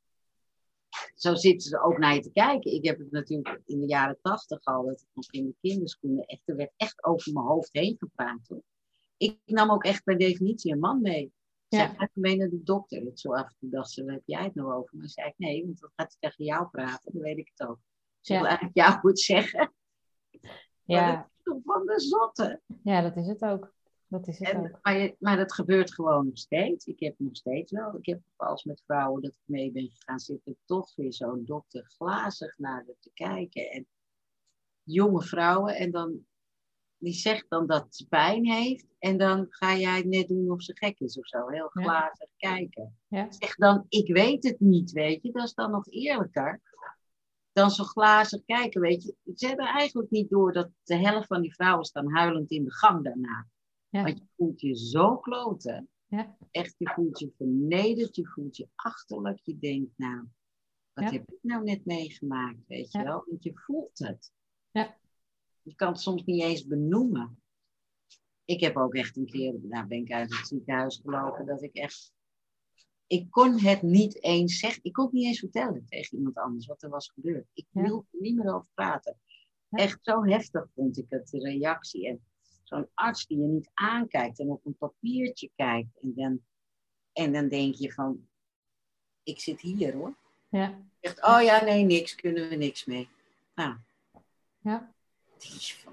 zo zitten ze ook naar je te kijken. Ik heb het natuurlijk in de jaren tachtig al, dat ik nog in de kinderschoenen, echt, er werd echt over mijn hoofd heen gepraat. Hoor. Ik nam ook echt per definitie een man mee. Ja. Zij gaat mee naar de dokter. Het zo af en toe dacht ze, waar heb jij het nou over? Maar zei ik, nee, want dan gaat hij tegen jou praten. Dan weet ik het ook. Ze wil eigenlijk jou moet zeggen. Ja. van de zotte. ja, dat is het ook. Dat is het En, ook. maar, je- maar dat gebeurt gewoon nog steeds. Ik heb nog steeds wel. Ik heb als met vrouwen dat ik mee ben gegaan, zit er toch weer zo'n dokter glazig naar te kijken. En jonge vrouwen. En dan, die zegt dan dat ze pijn heeft. En dan ga jij net doen of ze gek is of zo. Heel Ja. glazig kijken. Ja. Zeg dan, ik weet het niet, weet je. Dat is dan nog eerlijker. Dan zo glazig kijken, weet je. Ze hebben eigenlijk niet door dat de helft van die vrouwen staan huilend in de gang daarna. Ja. Want je voelt je zo kloten. Ja. Echt, je voelt je vernederd, je voelt je achterlijk. Je denkt, nou, wat Ja. heb ik nou net meegemaakt, weet je wel? Want je voelt het. Ja. Je kan het soms niet eens benoemen. Ik heb ook echt een keer, nou ben ik uit het ziekenhuis gelopen, dat ik echt... Ik kon het niet eens zeggen. Ik kon het niet eens vertellen tegen iemand anders wat er was gebeurd. Ik wilde er niet meer over praten. Echt zo heftig vond ik het, de reactie. En zo'n arts die je niet aankijkt en op een papiertje kijkt. En dan En dan denk je van, ik zit hier hoor. Ja. Zegt, oh ja, nee, niks, kunnen we niks mee. Nou. Ja.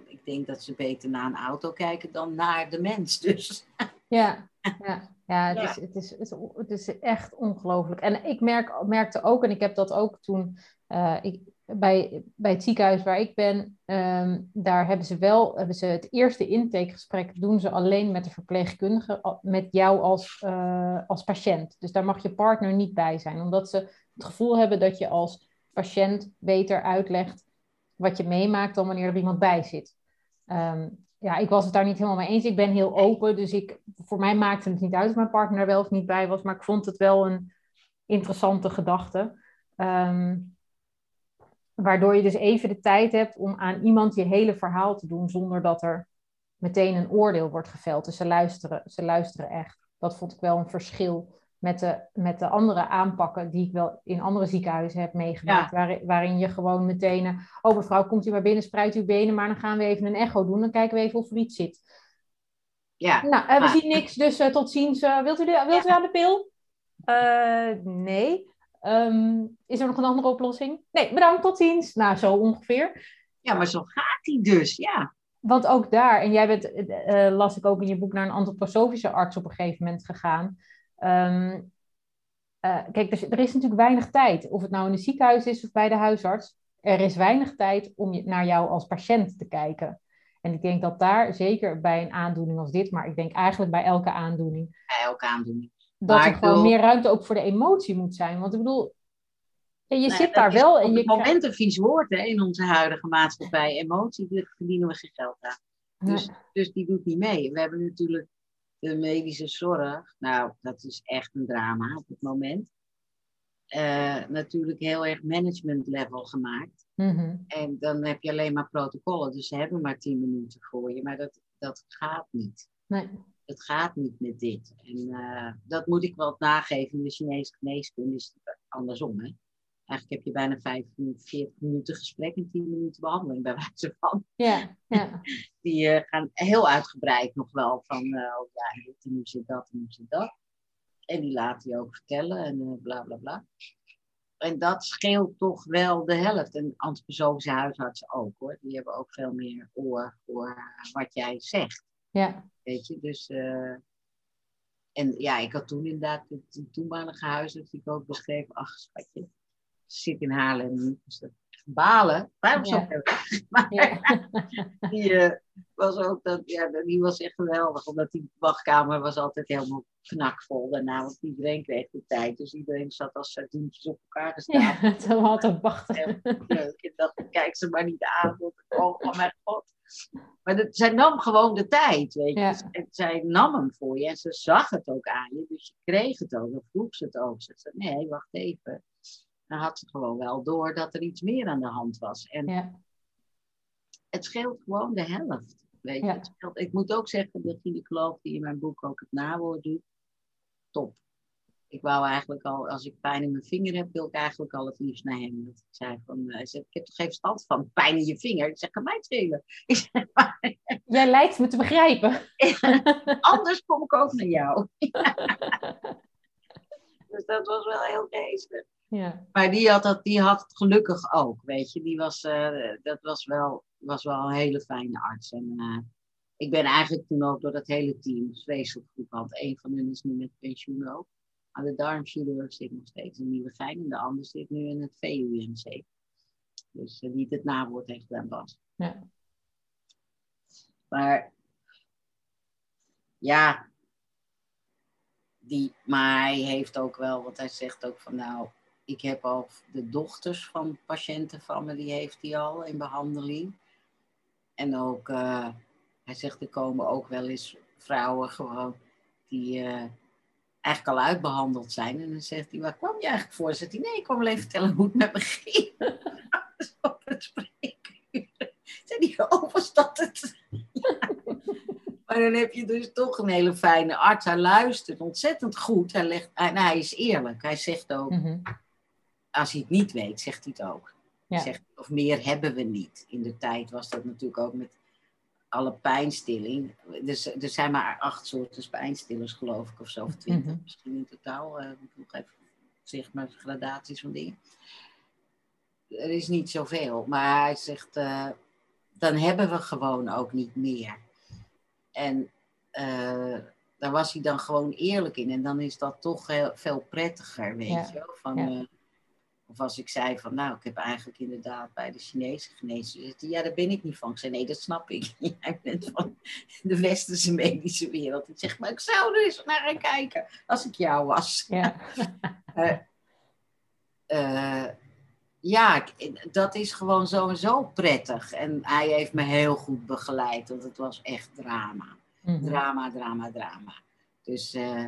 Ik denk dat ze beter naar een auto kijken dan naar de mens. Dus. Ja, ja. ja, het, Is, het, is, het, is, echt ongelooflijk. En ik merk, merkte ook, en ik heb dat ook toen uh, ik, bij, bij het ziekenhuis waar ik ben, ehm, daar hebben ze wel hebben ze het eerste intakegesprek doen ze alleen met de verpleegkundige, met jou als, uh, als patiënt. Dus daar mag je partner niet bij zijn, omdat ze het gevoel hebben dat je als patiënt beter uitlegt wat je meemaakt dan wanneer er iemand bij zit. Um, ja, ik was het daar niet helemaal mee eens. Ik ben heel open, dus ik, voor mij maakte het niet uit of mijn partner er wel of niet bij was, maar ik vond het wel een interessante gedachte. Um, waardoor je dus even de tijd hebt om aan iemand je hele verhaal te doen, zonder dat er meteen een oordeel wordt geveld. Dus ze luisteren, ze luisteren echt. Dat vond ik wel een verschil met de, met de andere aanpakken die ik wel in andere ziekenhuizen heb meegemaakt. waarin je gewoon meteen, eh, oh mevrouw, komt u maar binnen, spruit uw benen, maar dan gaan we even een echo doen. Dan kijken we even of er iets zit. Ja. Nou, uh, we zien niks, dus uh, tot ziens. wilt u, de, wilt u aan de pil? nee. Ehm, is er nog een andere oplossing? Nee, bedankt, tot ziens. Nou, zo ongeveer. Ja, maar zo gaat hij dus, ja. Want ook daar, en jij bent, las ik ook in je boek, naar een antroposofische arts op een gegeven moment gegaan. Ehm, eh, kijk, er, er, is natuurlijk weinig tijd. Of het nou in een ziekenhuis is of bij de huisarts. Er is weinig tijd om je, naar jou als patiënt te kijken. En ik denk dat daar, zeker bij een aandoening als dit, maar ik denk eigenlijk bij elke aandoening. Bij elke aandoening. Dat er gewoon meer ruimte ook voor de emotie moet zijn. Want ik bedoel, je zit daar wel. En je het moment een vies woord hè, in onze huidige maatschappij. Emotie, daar verdienen we geen geld aan. Dus, dus die doet niet mee. We hebben natuurlijk de medische zorg, nou, dat is echt een drama op het moment. Uh, natuurlijk heel erg management level gemaakt. Mhm. En dan heb je alleen maar protocollen, dus ze hebben maar tien minuten voor je. Maar dat, dat gaat niet. Nee. Het gaat niet met dit. En uh, dat moet ik wel nageven. In de Chinese geneeskunde is het andersom. Hè? Eigenlijk heb je bijna 45 minuten gesprek en 10 minuten behandeling bij wijze van. Ja, ja. Die uh, gaan heel uitgebreid nog wel van, uh, oh ja, nu zit dat en nu zit dat. En die laten je ook vertellen en uh, bla bla bla. En dat scheelt toch wel de helft. En antroposofische huisartsen ook hoor. Die hebben ook veel meer oor voor wat jij zegt. Ja. Weet je, dus... en ja, ik had toen inderdaad de toenmalige huisarts die ik ook beschreven. Ach, schatje zit in Haarlem. Dus dat balen. Waarom ja. zo Maar ja. die uh, was ook dat, ja, die was echt geweldig. Omdat die wachtkamer was altijd helemaal knakvol daarna. Want iedereen kreeg de tijd. Dus iedereen zat als sardientjes op elkaar te staan. Ja, het was altijd wachten. Leuk. Ik dacht, kijk ze maar niet aan. Oh, oh mijn god. Maar dat, zij nam gewoon de tijd, weet je. Ja. En zij nam hem voor je en ze zag het ook aan je. Dus je kreeg het ook, dan vroeg ze het ook. Ze zei, nee, wacht even dan had ze gewoon wel door dat er iets meer aan de hand was. En ja. het scheelt gewoon de helft. Weet je? Het scheelt, ik moet ook zeggen, de gynaecoloog die in mijn boek ook het nawoord doet, top. Ik wou eigenlijk al, als ik pijn in mijn vinger heb, wil ik eigenlijk al het liefst naar hem. Dat ik zei van, uh, ik heb toch geen stand van pijn in je vinger? Ik zeg, kan mij schelen. Jij lijkt me te begrijpen. Anders kom ik ook naar jou. dus dat was wel heel geestig. Ja. Maar die had, dat, die had het gelukkig ook, weet je. Die was, uh, dat was wel, was wel een hele fijne arts. En uh, ik ben eigenlijk toen ook door dat hele team goed gehad. Een van hen is nu met pensioen ook. Aan de darmchirurg zit nog steeds in Nieuwegein. En de ander zit nu in het VUMC. Dus uh, die het nawoord heeft gedaan was. Ja. Maar ja, die, maar hij heeft ook wel, wat hij zegt ook van nou, ik heb al de dochters van patiënten van me, die heeft hij al in behandeling. En ook, uh, hij zegt, er komen ook wel eens vrouwen gewoon die uh, eigenlijk al uitbehandeld zijn. En dan zegt hij, waar kwam je eigenlijk voor? Zegt hij, nee, ik kwam alleen vertellen hoe het met me ging. op het spreekuur. Oh, was dat het? Maar dan heb je dus toch een hele fijne arts. Hij luistert ontzettend goed. Hij, legt, hij, nou, hij is eerlijk. Hij zegt ook, mm als hij het niet weet, zegt hij het ook. Zegt, of meer hebben we niet. In de tijd was dat natuurlijk ook met alle pijnstilling. Dus er zijn maar acht soorten pijnstillers, geloof ik, of zo, of twintig Mhm. misschien in totaal. Uh, nog even zeg maar gradaties van dingen. Er is niet zoveel, maar hij zegt, uh, dan hebben we gewoon ook niet meer. En uh, daar was hij dan gewoon eerlijk in. En dan is dat toch heel, veel prettiger, weet Ja. je wel. Van, Ja. Of als ik zei van, nou, ik heb eigenlijk inderdaad bij de Chinese genezen. Ja, daar ben ik niet van. Ik zei, nee, dat snap ik. Jij bent van de westerse medische wereld. Ik zeg, maar ik zou er eens naar gaan kijken als ik jou was. Ja. Eh, eh, ja, ik- dat is gewoon sowieso prettig. En hij heeft me heel goed begeleid, want het was echt drama. Mhm. Drama, drama, drama. Dus, eh,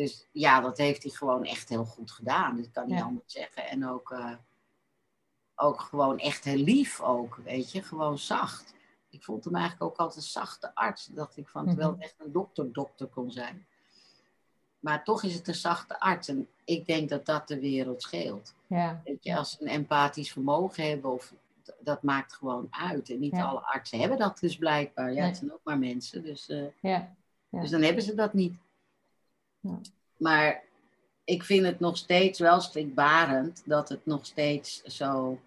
dus ja, dat heeft hij gewoon echt heel goed gedaan. Dat kan niet Ja. anders zeggen. En ook, eh, ook gewoon echt heel lief ook, weet je. Gewoon zacht. Ik vond hem eigenlijk ook altijd een zachte arts. dacht ik van, terwijl het echt een dokter-dokter kon zijn. Maar toch is het een zachte arts. En ik denk dat dat de wereld scheelt. Ja. Weet je, als ze een empathisch vermogen hebben, of, dat maakt gewoon uit. En niet Ja. alle artsen hebben dat dus blijkbaar. Ja, Nee. het zijn ook maar mensen. Dus, eh, Ja. Ja. dus dan hebben ze dat niet. Ja. Maar ik vind het nog steeds wel schrikbarend dat het nog steeds zo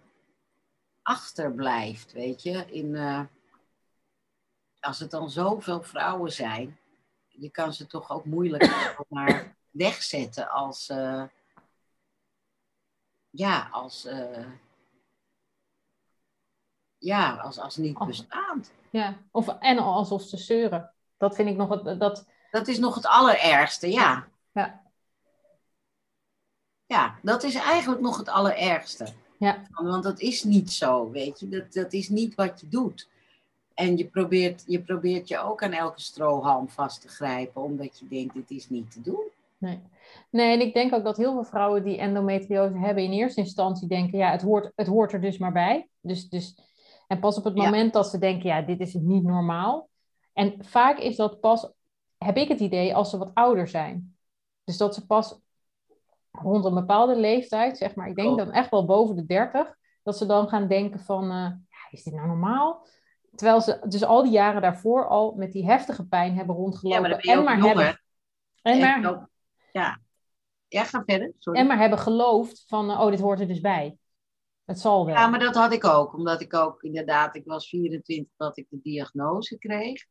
achterblijft, weet je. In, eh, als het dan zoveel vrouwen zijn, je kan ze toch ook moeilijk maar wegzetten als, eh, ja, als, eh, ja, als, als niet Als- bestaand. ja. Of, en alsof ze zeuren. Dat vind ik nog het, dat, Dat is nog het allerergste, ja. ja. Ja, dat is eigenlijk nog het allerergste. Ja. Want dat is niet zo, weet je. Dat, dat is niet wat je doet. En je probeert, je probeert je ook aan elke strohalm vast te grijpen, omdat je denkt, dit is niet te doen. Nee. nee, en ik denk ook dat heel veel vrouwen die endometriose hebben in eerste instantie denken, ja, het hoort, het hoort er dus maar bij. Dus, dus, en pas op het Ja. moment dat ze denken, ja, dit is niet normaal. En vaak is dat pas, heb ik het idee, als ze wat ouder zijn. Dus dat ze pas rond een bepaalde leeftijd, zeg maar, ik denk Oh. dan echt wel boven de 30, dat ze dan gaan denken van, eh, ja, is dit nou normaal? Terwijl ze dus al die jaren daarvoor al met die heftige pijn hebben Ja, rondgelopen. maar ben je en maar jonger. hebben, en En maar, ook- ja. ja, ga verder. Sorry. en maar hebben geloofd van, eh, oh, dit hoort er dus bij. Het zal wel. Ja, maar dat had ik ook. Omdat ik ook inderdaad, ik was 24 dat ik de diagnose kreeg.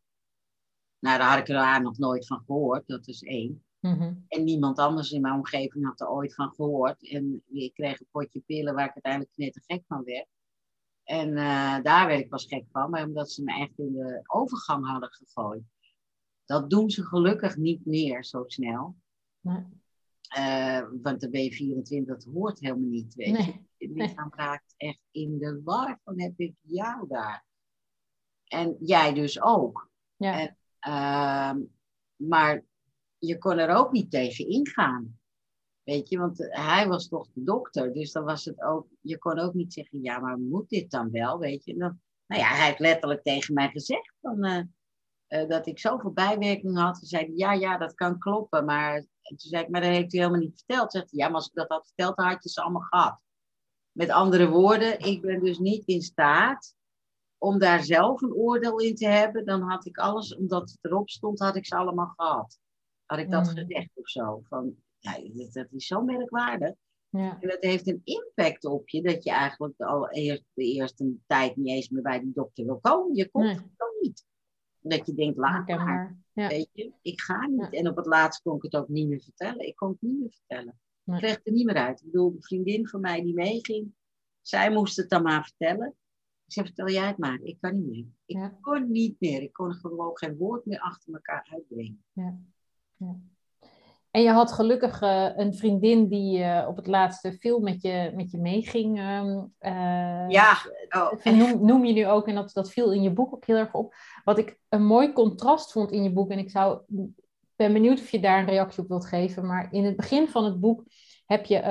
Nou, daar had ik er daar nog nooit van gehoord. Dat is één. Mhm. En niemand anders in mijn omgeving had er ooit van gehoord. En ik kreeg een potje pillen waar ik uiteindelijk net te gek van werd. En eh, daar werd ik pas gek van, maar omdat ze me echt in de overgang hadden gegooid. Dat doen ze gelukkig niet meer zo snel. Nee. Eh, want dan ben je 24, dat hoort helemaal niet. Weet je. Nee. Het lichaam raakt echt in de war van heb ik jou daar. En jij dus ook. Ja. En, ehm, maar je kon er ook niet tegen ingaan. Weet je, want hij was toch de dokter. Dus dan was het ook, je kon ook niet zeggen, ja, maar moet dit dan wel? Weet je, nou ja, hij heeft letterlijk tegen mij gezegd eh, eh, dat ik zoveel bijwerkingen had. Ze zei, ja, ja, dat kan kloppen. Maar en toen zei ik, maar dat heeft u helemaal niet verteld. Zegt hij, ja, maar als ik dat had verteld, dan had je ze allemaal gehad. Met andere woorden, ik ben dus niet in staat om daar zelf een oordeel in te hebben. Dan had ik alles, omdat het erop stond, had ik ze allemaal gehad. Had ik dat Mm. gezegd of zo. Van, ja, dat, is zo merkwaardig. Ja. En dat heeft een impact op je, dat je eigenlijk al eerst, de eerste tijd niet eens meer bij die dokter wil komen. Je komt Nee. gewoon niet. Dat je denkt, laat maar. Ja. Weet je, ik ga niet. Ja. En op het laatst kon ik het ook niet meer vertellen. Ik kon het niet meer vertellen. Nee. Ik kreeg het er niet meer uit. Ik bedoel, de vriendin van mij die meeging, zij moest het dan maar vertellen. Ik zei, vertel jij het maar. Ik kan niet meer. Ik Ja. kon niet meer. Ik kon gewoon geen woord meer achter elkaar uitbrengen. Ja. Ja. En je had gelukkig eh, een vriendin die eh, op het laatste veel met je, met je meeging. ehm, eh, Ja, oh, vind, noem, noem je nu ook, en dat, dat viel in je boek ook heel erg op. Wat ik een mooi contrast vond in je boek, en ik zou, ben benieuwd of je daar een reactie op wilt geven. Maar in het begin van het boek heb je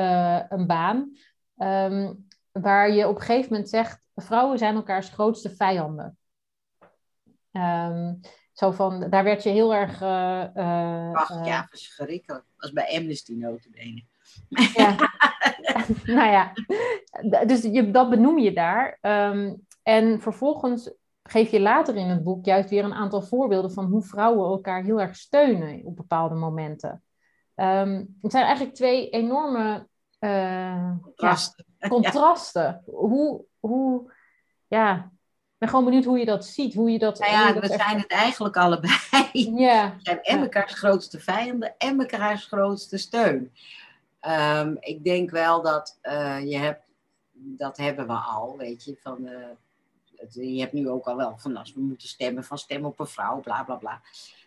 een baan ehm, waar je op een gegeven moment zegt: vrouwen zijn elkaars grootste vijanden. Ehm, zo van, daar werd je heel erg. ach eh, ja, verschrikkelijk. Dat was bij Amnesty notabene. ja. nou ja, dus je, dat benoem je daar. Ehm, en vervolgens geef je later in het boek juist weer een aantal voorbeelden van hoe vrouwen elkaar heel erg steunen op bepaalde momenten. Um, het zijn eigenlijk twee enorme uh, contrasten. Ja, contrasten. Hoe, hoe, ja, ik ben gewoon benieuwd hoe je dat ziet. Hoe je dat, nou ja, we zijn het eigenlijk allebei. Ja. We zijn en mekaars grootste vijanden en mekaars grootste steun. Um, ik denk wel dat uh, je hebt, dat hebben we al, weet je, van... Uh, je hebt nu ook al wel van als we moeten stemmen van stem op een vrouw, bla bla bla.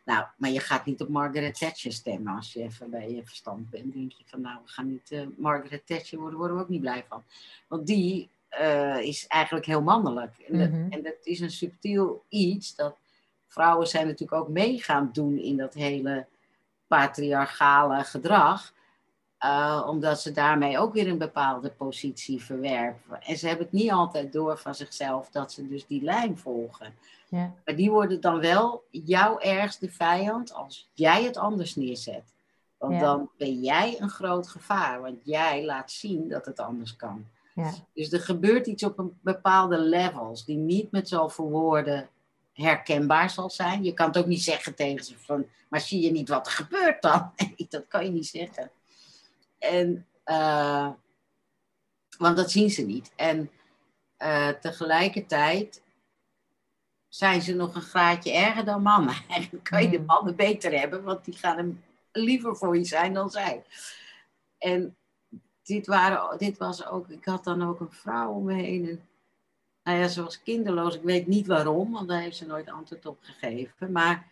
Nou, maar je gaat niet op Margaret Thatcher stemmen als je even bij je verstand bent. denk je van nou, we gaan niet uh, Margaret Thatcher worden, worden we ook niet blij van. Want die uh, is eigenlijk heel mannelijk. En, dat, mhm. en, dat, is een subtiel iets dat vrouwen zijn natuurlijk ook mee gaan doen in dat hele patriarchale gedrag. Uh, omdat ze daarmee ook weer een bepaalde positie verwerpen. En ze hebben het niet altijd door van zichzelf dat ze dus die lijn volgen. Ja. Maar die worden dan wel jouw ergste vijand als jij het anders neerzet. Want dan ben jij een groot gevaar, want jij laat zien dat het anders kan. Ja. Dus er gebeurt iets op een bepaalde levels die niet met zoveel woorden herkenbaar zal zijn. Je kan het ook niet zeggen tegen ze van, maar zie je niet wat er gebeurt dan? dat kan je niet zeggen. En, uh, want dat zien ze niet. En uh, tegelijkertijd zijn ze nog een graadje erger dan mannen. Eigenlijk kan je de hmm. mannen beter hebben, want die gaan hem liever voor je zijn dan zij. En dit, waren, dit was ook, ik had dan ook een vrouw om me heen. En, nou ja, ze was kinderloos. Ik weet niet waarom, want daar heeft ze nooit antwoord op gegeven. Maar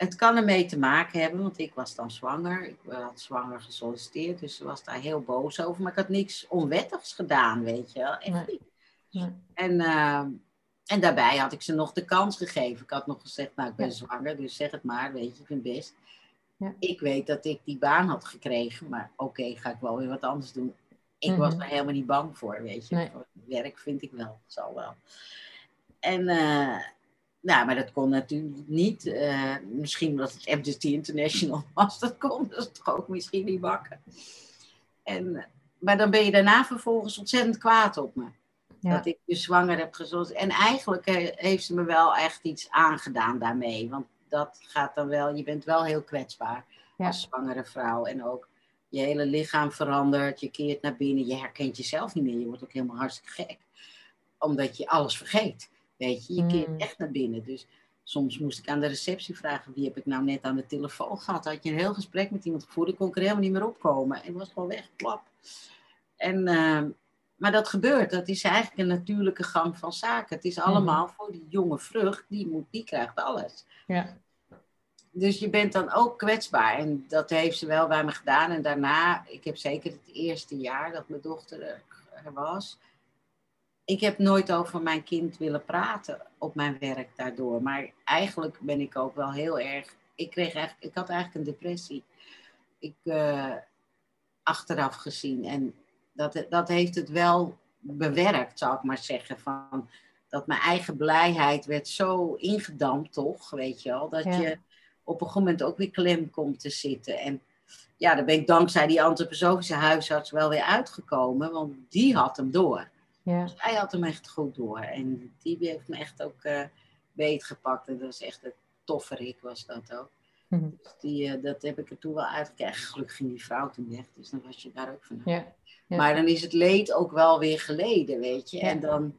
het kan ermee te maken hebben, want ik was dan zwanger. Ik had zwanger gesolliciteerd, dus ze was daar heel boos over. Maar ik had niks onwettigs gedaan, weet je wel. Echt niet. En, uh, en daarbij had ik ze nog de kans gegeven. Ik had nog gezegd, nou, ik ben zwanger, dus zeg het maar, weet je, ik vind best. Ja. Ik weet dat ik die baan had gekregen, maar oké, ga ik wel weer wat anders doen. Ik was mhm. er helemaal niet bang voor, weet je. Werk vind ik wel, zal wel. En, uh, nou, maar dat kon natuurlijk niet. Uh, misschien omdat het Amnesty International was, dat kon. Dat is toch ook misschien niet bakken. En, maar dan ben je daarna vervolgens ontzettend kwaad op me. Dat ik dus zwanger heb gezond. En eigenlijk heeft ze me wel echt iets aangedaan daarmee. Want dat gaat dan wel, je bent wel heel kwetsbaar als zwangere vrouw. En ook je hele lichaam verandert, je keert naar binnen, je herkent jezelf niet meer. Je wordt ook helemaal hartstikke gek. Omdat je alles vergeet. Weet je, je keert mm. echt naar binnen. Dus soms moest ik aan de receptie vragen, wie heb ik nou net aan de telefoon gehad? Had je een heel gesprek met iemand gevoerd, ik kon er helemaal niet meer opkomen. En het was gewoon weg, klap. En... Uh, maar dat gebeurt. Dat is eigenlijk een natuurlijke gang van zaken. Het is mhm. allemaal voor die jonge vrucht, die, moet, die krijgt alles. Ja. Dus je bent dan ook kwetsbaar. En dat heeft ze wel bij me gedaan. En daarna, ik heb zeker het eerste jaar dat mijn dochter er was. Ik heb nooit over mijn kind willen praten op mijn werk daardoor. Maar eigenlijk ben ik ook wel heel erg. Ik, kreeg eigenlijk, ik had eigenlijk een depressie. Ik, uh, achteraf gezien. En dat, dat heeft het wel bewerkt, zou ik maar zeggen. Van, dat mijn eigen blijheid werd zo ingedampt, toch? Weet je wel, dat je op een gegeven moment ook weer klem komt te zitten. En ja, daar ben ik dankzij die antroposofische huisarts wel weer uitgekomen, want die had hem door. Ja. Dus hij had hem echt goed door. En die heeft me echt ook uh, beetgepakt. En dat was echt een tofferik was dat ook. Mhm. Dus die, uh, dat heb ik er toen wel uitgekregen. Gelukkig ging die vrouw toen weg, dus dan was je daar ook van. Ja. Maar dan is het leed ook wel weer geleden, weet je. En dan,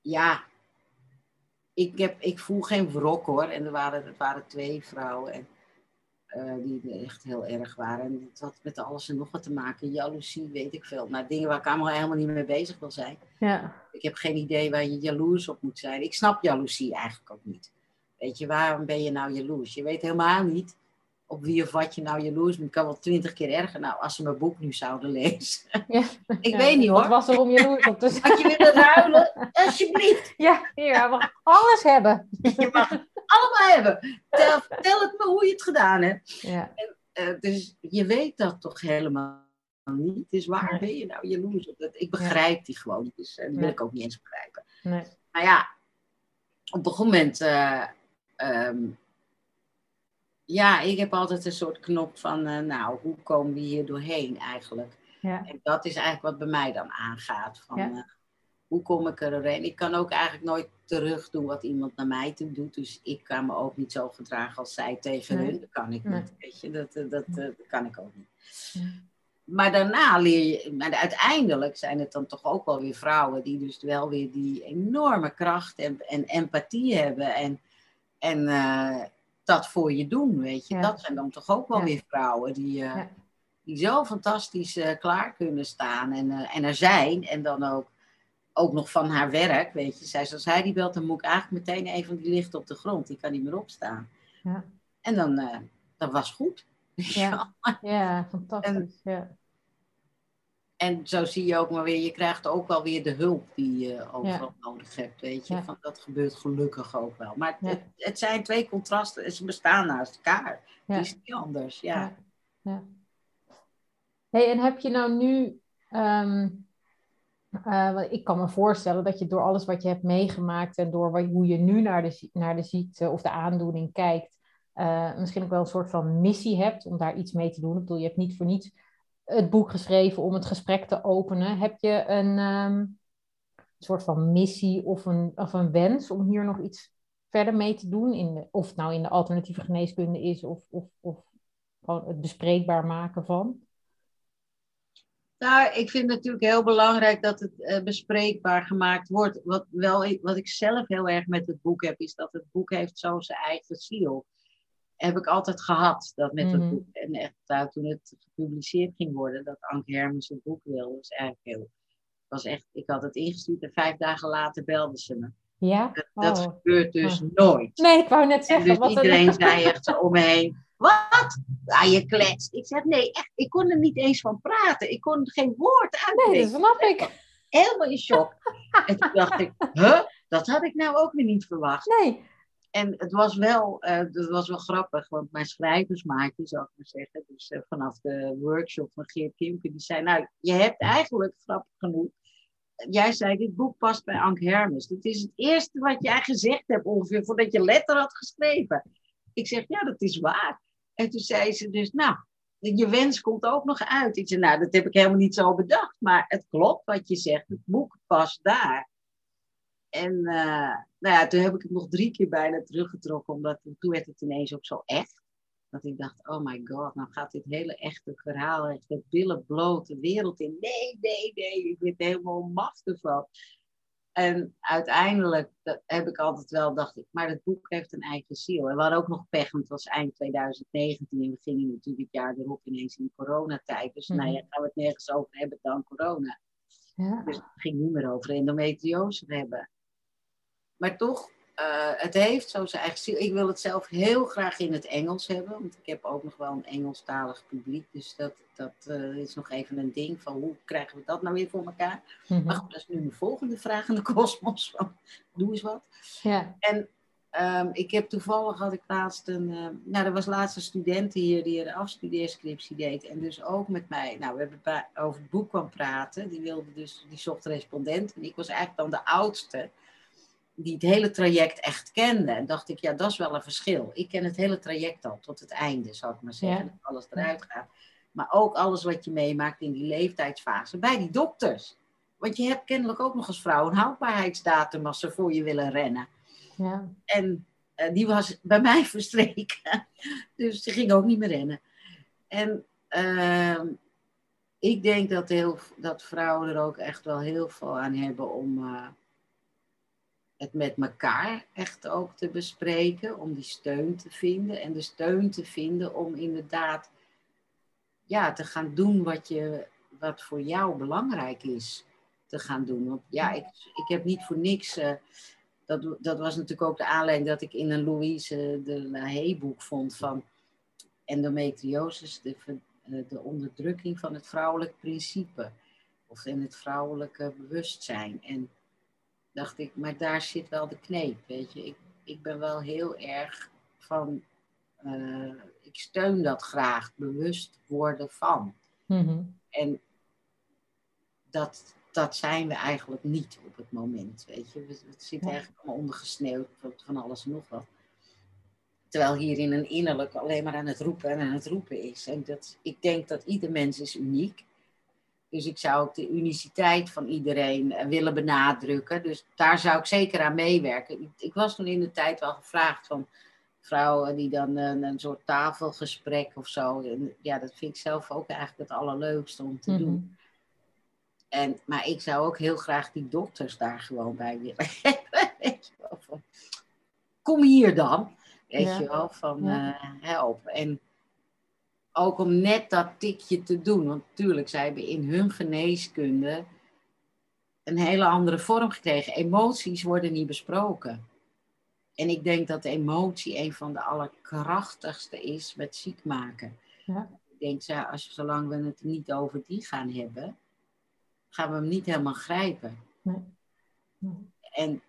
ja, ik, heb, ik voel geen wrok hoor. En er waren, er waren twee vrouwen en, uh, die echt heel erg waren. En het had met alles en nog wat te maken. Jaloezie, weet ik veel. Nou, dingen waar ik allemaal helemaal niet mee bezig wil zijn. Ja. Ik heb geen idee waar je jaloers op moet zijn. Ik snap jaloezie eigenlijk ook niet. Weet je, waarom ben je nou jaloers? Je weet helemaal niet op wie of wat je nou jaloers bent. kan wel twintig keer erger. Nou, als ze mijn boek nu zouden lezen. Ja, ik weet niet hoor. Wat was er om jaloers op te zijn? Had je willen ruilen? Alsjeblieft. Ja, hier, mag alles hebben. Je mag allemaal hebben. Tel, tel het me hoe je het gedaan hebt. Ja. En, uh, dus je weet dat toch helemaal niet. Dus waar ben je nou jaloers op? Ik begrijp die gewoon niet. Dus uh, wil ik ook niet eens begrijpen. Nee. Maar ja, op een moment... Uh, um, ja, ik heb altijd een soort knop van, uh, nou, hoe komen we hier doorheen eigenlijk? Ja. En dat is eigenlijk wat bij mij dan aangaat. Van, ja. Hoe kom ik er doorheen? Ik kan ook eigenlijk nooit terug doen wat iemand naar mij toe doet. Dus ik kan me ook niet zo gedragen als zij tegen hun. Dat kan ik niet. Weet je, dat, dat, dat, kan ik ook niet. Maar daarna leer je, maar uiteindelijk zijn het dan toch ook wel weer vrouwen die dus wel weer die enorme kracht en, en empathie hebben en, en uh, dat voor je doen, weet je. Dat zijn dan toch ook wel weer vrouwen die, uh, die zo fantastisch uh, klaar kunnen staan en, en er zijn en dan ook ook nog van haar werk, weet je. Zij, als hij die belt, dan moet ik eigenlijk meteen even, die ligt op de grond. Die kan niet meer opstaan. Ja. En dan, uh, dat was goed. Ja, ja fantastisch. En, ja. en zo zie je ook maar weer, je krijgt ook wel weer de hulp die je overal nodig hebt, weet je. Van, dat gebeurt gelukkig ook wel. Maar het, het, zijn twee contrasten, ze bestaan naast elkaar. Het is niet anders, ja. ja. Hey, en heb je nou nu... Ehm, uh, ik kan me voorstellen dat je door alles wat je hebt meegemaakt en door hoe je nu naar de, naar de ziekte of de aandoening kijkt, uh, misschien ook wel een soort van missie hebt om daar iets mee te doen. Ik bedoel, je hebt niet voor niets het boek geschreven om het gesprek te openen. Heb je een um, soort van missie of een, of een wens om hier nog iets verder mee te doen? In of het nou in de alternatieve geneeskunde is of, of, of gewoon het bespreekbaar maken van? Nou, ik vind het natuurlijk heel belangrijk dat het uh, bespreekbaar gemaakt wordt. Wat, wel, wat ik zelf heel erg met het boek heb, is dat het boek heeft zo zijn eigen ziel. Heb ik altijd gehad, dat met het mhm. boek. En echt, nou, toen het gepubliceerd ging worden, dat Anke Hermens een boek wilde, was eigenlijk heel... Was echt, ik had het ingestuurd en vijf dagen later belde ze me. Ja? Dat, dat oh. gebeurt dus nooit. Nee, ik wou net zeggen. En dus iedereen zei echt zo om me Ja, je kletst. Ik zeg, nee, echt, ik kon er niet eens van praten. Ik kon geen woord uitspreken. Nee, dat snap ik. Helemaal in shock. en toen dacht ik, huh? Dat had ik nou ook weer niet verwacht. Nee. En het was wel, uh, het was wel grappig, want mijn schrijversmaatje, zou ik maar zeggen, dus uh, vanaf de workshop van Geert Kimke, die zei, nou, je hebt eigenlijk, grappig genoeg, jij zei, dit boek past bij Ank Hermes. Dat is het eerste wat jij gezegd hebt ongeveer, voordat je letter had geschreven. Ik zeg, ja, dat is waar. En toen zei ze dus, nou, je wens komt ook nog uit. Ik zei, nou, dat heb ik helemaal niet zo bedacht. Maar het klopt wat je zegt. Het boek past daar. En uh, nou ja, toen heb ik het nog drie keer bijna teruggetrokken. Omdat toen werd het ineens ook zo echt. Dat ik dacht, oh my god, nou gaat dit hele echte verhaal, echt de billen bloot de wereld in. Nee, nee, nee, ik ben helemaal machtig van. En uiteindelijk heb ik altijd wel, dacht ik, maar het boek heeft een eigen ziel. En we hadden ook nog pech, want het was eind 2019 en we gingen natuurlijk het jaar erop ineens in coronatijd. Dus nou ja, mhm. gaan we het nergens over hebben dan corona. Ja. Dus het ging niet meer over endometriose hebben. Maar toch, uh, het heeft zo zijn eigen ziel. Ik wil het zelf heel graag in het Engels hebben, want ik heb ook nog wel een Engelstalig publiek. Dus dat, dat uh, is nog even een ding van hoe krijgen we dat nou weer voor elkaar. Mm Maar goed, dat is nu de volgende vraag in de kosmos. Doe eens wat. Ja. En um, ik heb toevallig, had ik laatst een, uh, nou er was laatst een student hier die een afstudeerscriptie deed. En dus ook met mij, nou we hebben over het boek kwam praten. Die wilde dus, die zocht respondent. En ik was eigenlijk dan de oudste die het hele traject echt kende. En dacht ik, ja, dat is wel een verschil. Ik ken het hele traject al, tot het einde, zou ik maar zeggen. Ja. Alles eruit gaat. Maar ook alles wat je meemaakt in die leeftijdsfase. Bij die dokters. Want je hebt kennelijk ook nog als vrouw een houdbaarheidsdatum als ze voor je willen rennen. Ja. En uh, die was bij mij verstreken. dus ze ging ook niet meer rennen. En uh, ik denk dat, heel, dat vrouwen er ook echt wel heel veel aan hebben om... Uh, het met elkaar echt ook te bespreken, om die steun te vinden. En de steun te vinden om inderdaad ja, te gaan doen wat, je, wat voor jou belangrijk is te gaan doen. Want ja, ik, ik heb niet voor niks. Uh, dat, dat was natuurlijk ook de aanleiding dat ik in een Louise de La boek vond van endometriosis, de, eh, de onderdrukking van het vrouwelijk principe. Of in het vrouwelijke bewustzijn. En dacht ik, maar daar zit wel de kneep, weet je. Ik, ik ben wel heel erg van, uh, ik steun dat graag, bewust worden van. Mhm. En dat, dat zijn we eigenlijk niet op het moment, weet je. Het zit eigenlijk allemaal ondergesneeuwd van, van alles en nog wat. Terwijl hier in een innerlijk alleen maar aan het roepen en aan het roepen is. En dat, ik denk dat ieder mens is uniek. Dus ik zou ook de uniciteit van iedereen eh, willen benadrukken. Dus daar zou ik zeker aan meewerken. Ik, ik was toen in de tijd wel gevraagd van vrouwen die dan een, een soort tafelgesprek of zo. En ja, dat vind ik zelf ook eigenlijk het allerleukste om te doen. Mhm. En, maar ik zou ook heel graag die dokters daar gewoon bij willen hebben. Kom hier dan. Weet je wel, van ja. uh, help. En ook om net dat tikje te doen. Want natuurlijk, zij hebben in hun geneeskunde een hele andere vorm gekregen. Emoties worden niet besproken. En ik denk dat de emotie een van de allerkrachtigste is met ziek maken. Ja. Ik denk, ja, als, zolang we het niet over die gaan hebben, gaan we hem niet helemaal grijpen. Nee. En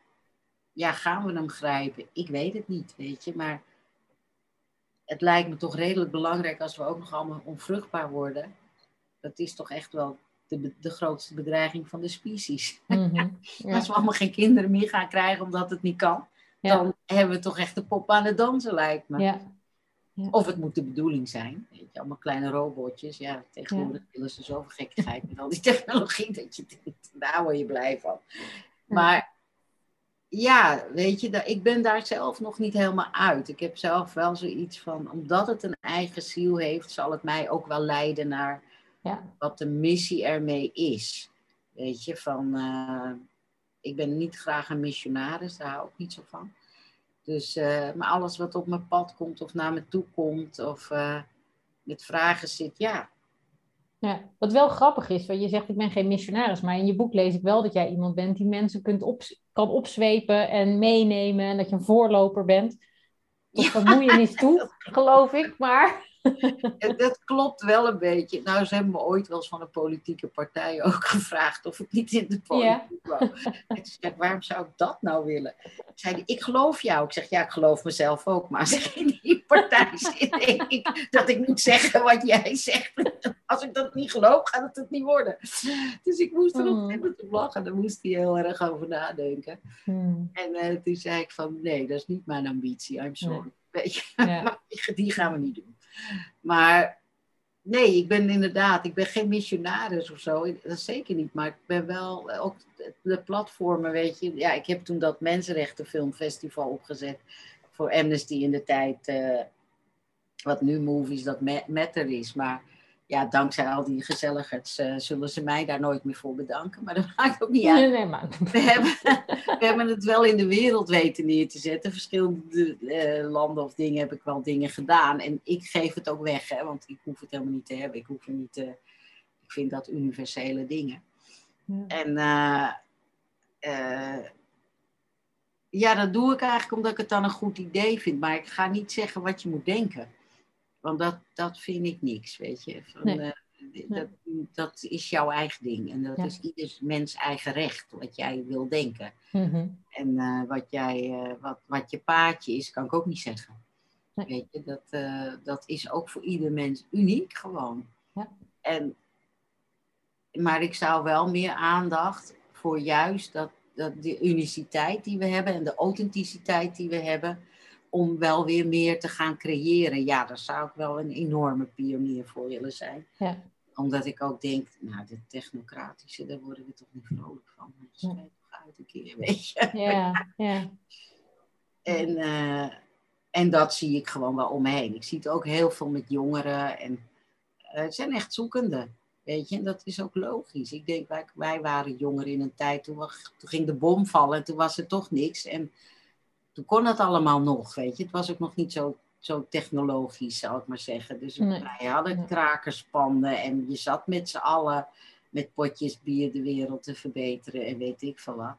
ja, gaan we hem grijpen? Ik weet het niet, weet je. Maar het lijkt me toch redelijk belangrijk als we ook nog allemaal onvruchtbaar worden. Dat is toch echt wel de, de grootste bedreiging van de species. Mhm, als we allemaal geen kinderen meer gaan krijgen omdat het niet kan, dan hebben we toch echt de pop aan het dansen, lijkt me. Ja. Of het moet de bedoeling zijn. Weet je, allemaal kleine robotjes. Ja, tegenwoordig willen ze zoveel gekkigheid met al die technologie dat je denkt, daar word je blij van. Maar ja, weet je, ik ben daar zelf nog niet helemaal uit. Ik heb zelf wel zoiets van, omdat het een eigen ziel heeft, zal het mij ook wel leiden naar ja. wat de missie ermee is. Weet je, van, uh, ik ben niet graag een missionaris, daar hou ik niet zo van. Dus, uh, maar alles wat op mijn pad komt of naar me toe komt of uh, met vragen zit, ja, ja, wat wel grappig is, want je zegt ik ben geen missionaris, maar in je boek lees ik wel dat jij iemand bent die mensen kunt op, kan opzwepen en meenemen en dat je een voorloper bent. Tot vermoeienis toe, geloof ik, maar... dat klopt wel een beetje. Nou, ze hebben me ooit wel eens van een politieke partij ook gevraagd of ik niet in de politiek wou. En toen zei ik, waarom zou ik dat nou willen? Ik zei, ik geloof jou. Ik zeg, ja, ik geloof mezelf ook. Maar als ik in die partij zit, denk ik dat ik moet zeggen wat jij zegt. Als ik dat niet geloof, gaat het het niet worden. Dus ik moest er hmm. op te lachen. Daar moest hij heel erg over nadenken. Hmm. En uh, toen zei ik van, nee, dat is niet mijn ambitie. I'm sorry. Weet je, ja. die gaan we niet doen. Maar nee, ik ben inderdaad, ik ben geen missionaris of zo. Dat zeker niet. Maar ik ben wel ook de platformen, weet je. Ja, ik heb toen dat Mensenrechtenfilmfestival opgezet voor Amnesty in de tijd. Uh, wat nu Movies dat Matter is. Maar ja, dankzij al die gezelligheid uh, zullen ze mij daar nooit meer voor bedanken. Maar dat maakt ook niet uit. Nee, nee, maar... we, hebben, we hebben het wel in de wereld weten neer te zetten. Verschillende uh, landen of dingen heb ik wel dingen gedaan. En ik geef het ook weg, hè, want ik hoef het helemaal niet te hebben. Ik hoef niet te... Ik vind dat universele dingen. Ja. En ja, dat doe ik eigenlijk omdat ik het dan een goed idee vind. Maar ik ga niet zeggen wat je moet denken. Want dat, dat vind ik niks, weet je. Van, nee. uh, dat, dat is jouw eigen ding. En dat is ieders mens eigen recht, wat jij wil denken. Mm-hmm. En uh, wat, jij, uh, wat, wat je paadje is, kan ik ook niet zeggen. Nee. Weet je, dat, dat is ook voor ieder mens uniek gewoon. Ja. En, maar ik zou wel meer aandacht voor juist dat, dat de uniciteit die we hebben en de authenticiteit die we hebben om wel weer meer te gaan creëren. Ja, daar zou ik wel een enorme pionier voor willen zijn. Ja. Omdat ik ook denk, nou, de technocratische, daar worden we toch niet vrolijk van. Dat ja. toch uit een keer, weet je. Ja, ja. en, uh, en dat zie ik gewoon wel om me heen. Ik zie het ook heel veel met jongeren. En uh, het zijn echt zoekenden. Weet je, en dat is ook logisch. Ik denk, wij, wij waren jongeren in een tijd, toen, toen ging de bom vallen en toen was er toch niks. En toen kon het allemaal nog, weet je. Het was ook nog niet zo, zo technologisch, zou ik maar zeggen. Dus wij hadden krakerspanden en je zat met z'n allen met potjes bier de wereld te verbeteren en weet ik veel wat.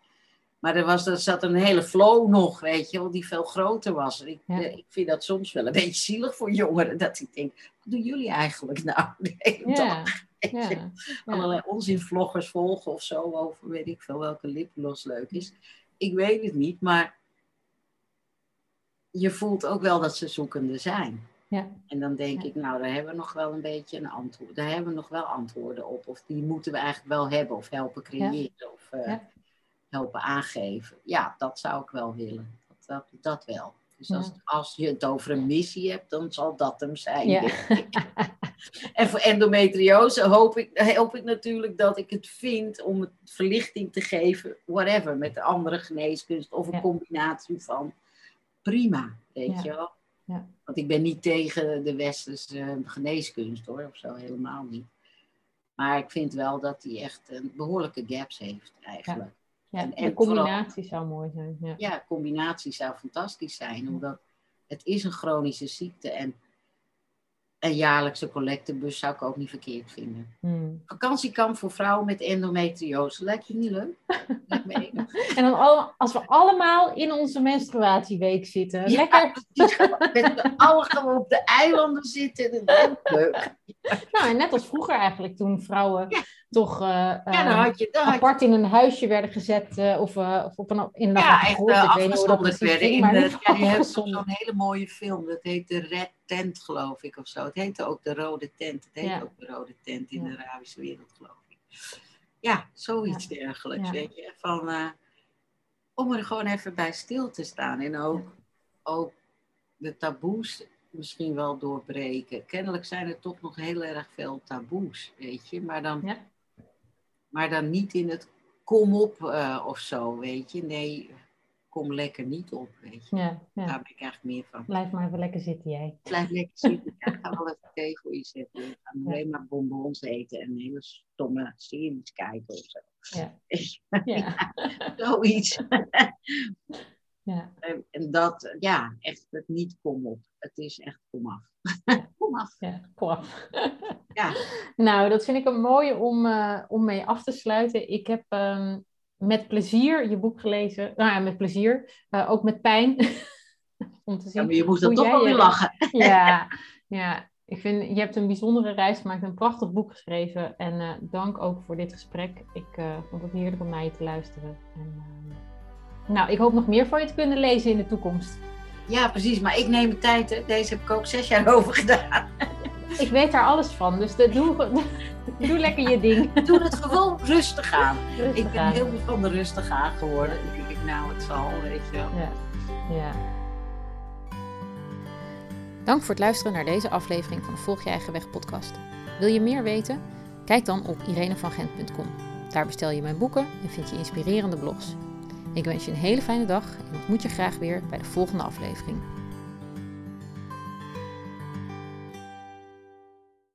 Maar er, was, er zat een hele flow nog, weet je, die veel groter was. Ik, eh, ik vind dat soms wel een beetje zielig voor jongeren. Dat ik denk, wat doen jullie eigenlijk nou de hele dag? Ja. Allerlei onzinvloggers volgen of zo over weet ik veel welke liplos leuk is. Ik weet het niet, maar je voelt ook wel dat ze zoekende zijn. Ja. En dan denk ik, nou, daar hebben we nog wel een beetje een antwoord. Daar hebben we nog wel antwoorden op. Of die moeten we eigenlijk wel hebben of helpen creëren of uh, helpen aangeven. Ja, dat zou ik wel willen. Dat, dat, dat wel. Dus als, als je het over een missie hebt, dan zal dat hem zijn. En voor endometriose hoop ik, hoop ik natuurlijk dat ik het vind om het verlichting te geven, whatever, met de andere geneeskunst of een combinatie van. Prima, weet je wel. Ja. Want ik ben niet tegen de westerse geneeskunst hoor, of zo, helemaal niet. Maar ik vind wel dat hij echt een behoorlijke gaps heeft eigenlijk. Ja, en, en de combinatie zou mooi zijn. Ja. ja, combinatie zou fantastisch zijn, omdat het is een chronische ziekte en een jaarlijkse collectebus zou ik ook niet verkeerd vinden. Hmm. Vakantiekamp voor vrouwen met endometriose. Lijkt je niet leuk? En dan al, als we allemaal in onze menstruatieweek zitten. Ja, Lekker. Met de algen op de eilanden zitten. Dat is leuk. Nou, en net als vroeger eigenlijk, toen vrouwen toch uh, ja, dan eh, had je, dan apart je... in een huisje werden gezet. Uh, of, of op een, in een ja, echt uh, afgezonderd werden. In de, ja, je hebt zo'n hele mooie film. Dat heet de Red Tent, geloof ik, of zo. Het heette ook de Rode Tent. Het heet ook de Rode Tent in de Arabische wereld, geloof ik. Ja, zoiets dergelijks, weet je. Van, om er gewoon even bij stil te staan. En ook, ook de taboes misschien wel doorbreken. Kennelijk zijn er toch nog heel erg veel taboes, weet je. Maar dan. Maar dan niet in het kom op uh, of zo, weet je. Nee, kom lekker niet op, weet je. Ja, ja. Daar ben ik eigenlijk meer van. Blijf maar even lekker zitten jij. Blijf lekker zitten. ik ga wel even thee voor je zetten. Ik ga alleen maar bonbons eten en hele stomme series kijken of zo. Ja. ja. Zoiets. Ja. En dat, ja, echt het niet kom op. Het is echt kom af. Af. Ja. Nou, dat vind ik een mooie om, uh, om mee af te sluiten. Ik heb um, met plezier je boek gelezen. Nou ja, met plezier. Uh, ook met pijn. om te zien ja, maar je moest er toch wel weer lachen. ja, ja. Ik vind, je hebt een bijzondere reis gemaakt, een prachtig boek geschreven. En uh, dank ook voor dit gesprek. Ik vond het heerlijk om naar je te luisteren. En, ehm, nou, ik hoop nog meer van je te kunnen lezen in de toekomst. Ja, precies. Maar ik neem de tijd. Hè. Deze heb ik ook zes jaar over gedaan. Ik weet daar alles van. Dus doe, doe lekker je ding. Doe het gewoon rustig aan. ik ben heel veel van de rustig aan geworden. Dan denk ik, nou, het zal, weet je wel. Ja. ja. Dank voor het luisteren naar deze aflevering van de Volg Je Eigen Weg podcast. Wil je meer weten? Kijk dan op irenevangent.com. Daar bestel je mijn boeken en vind je inspirerende blogs. Ik wens je een hele fijne dag en ontmoet je graag weer bij de volgende aflevering.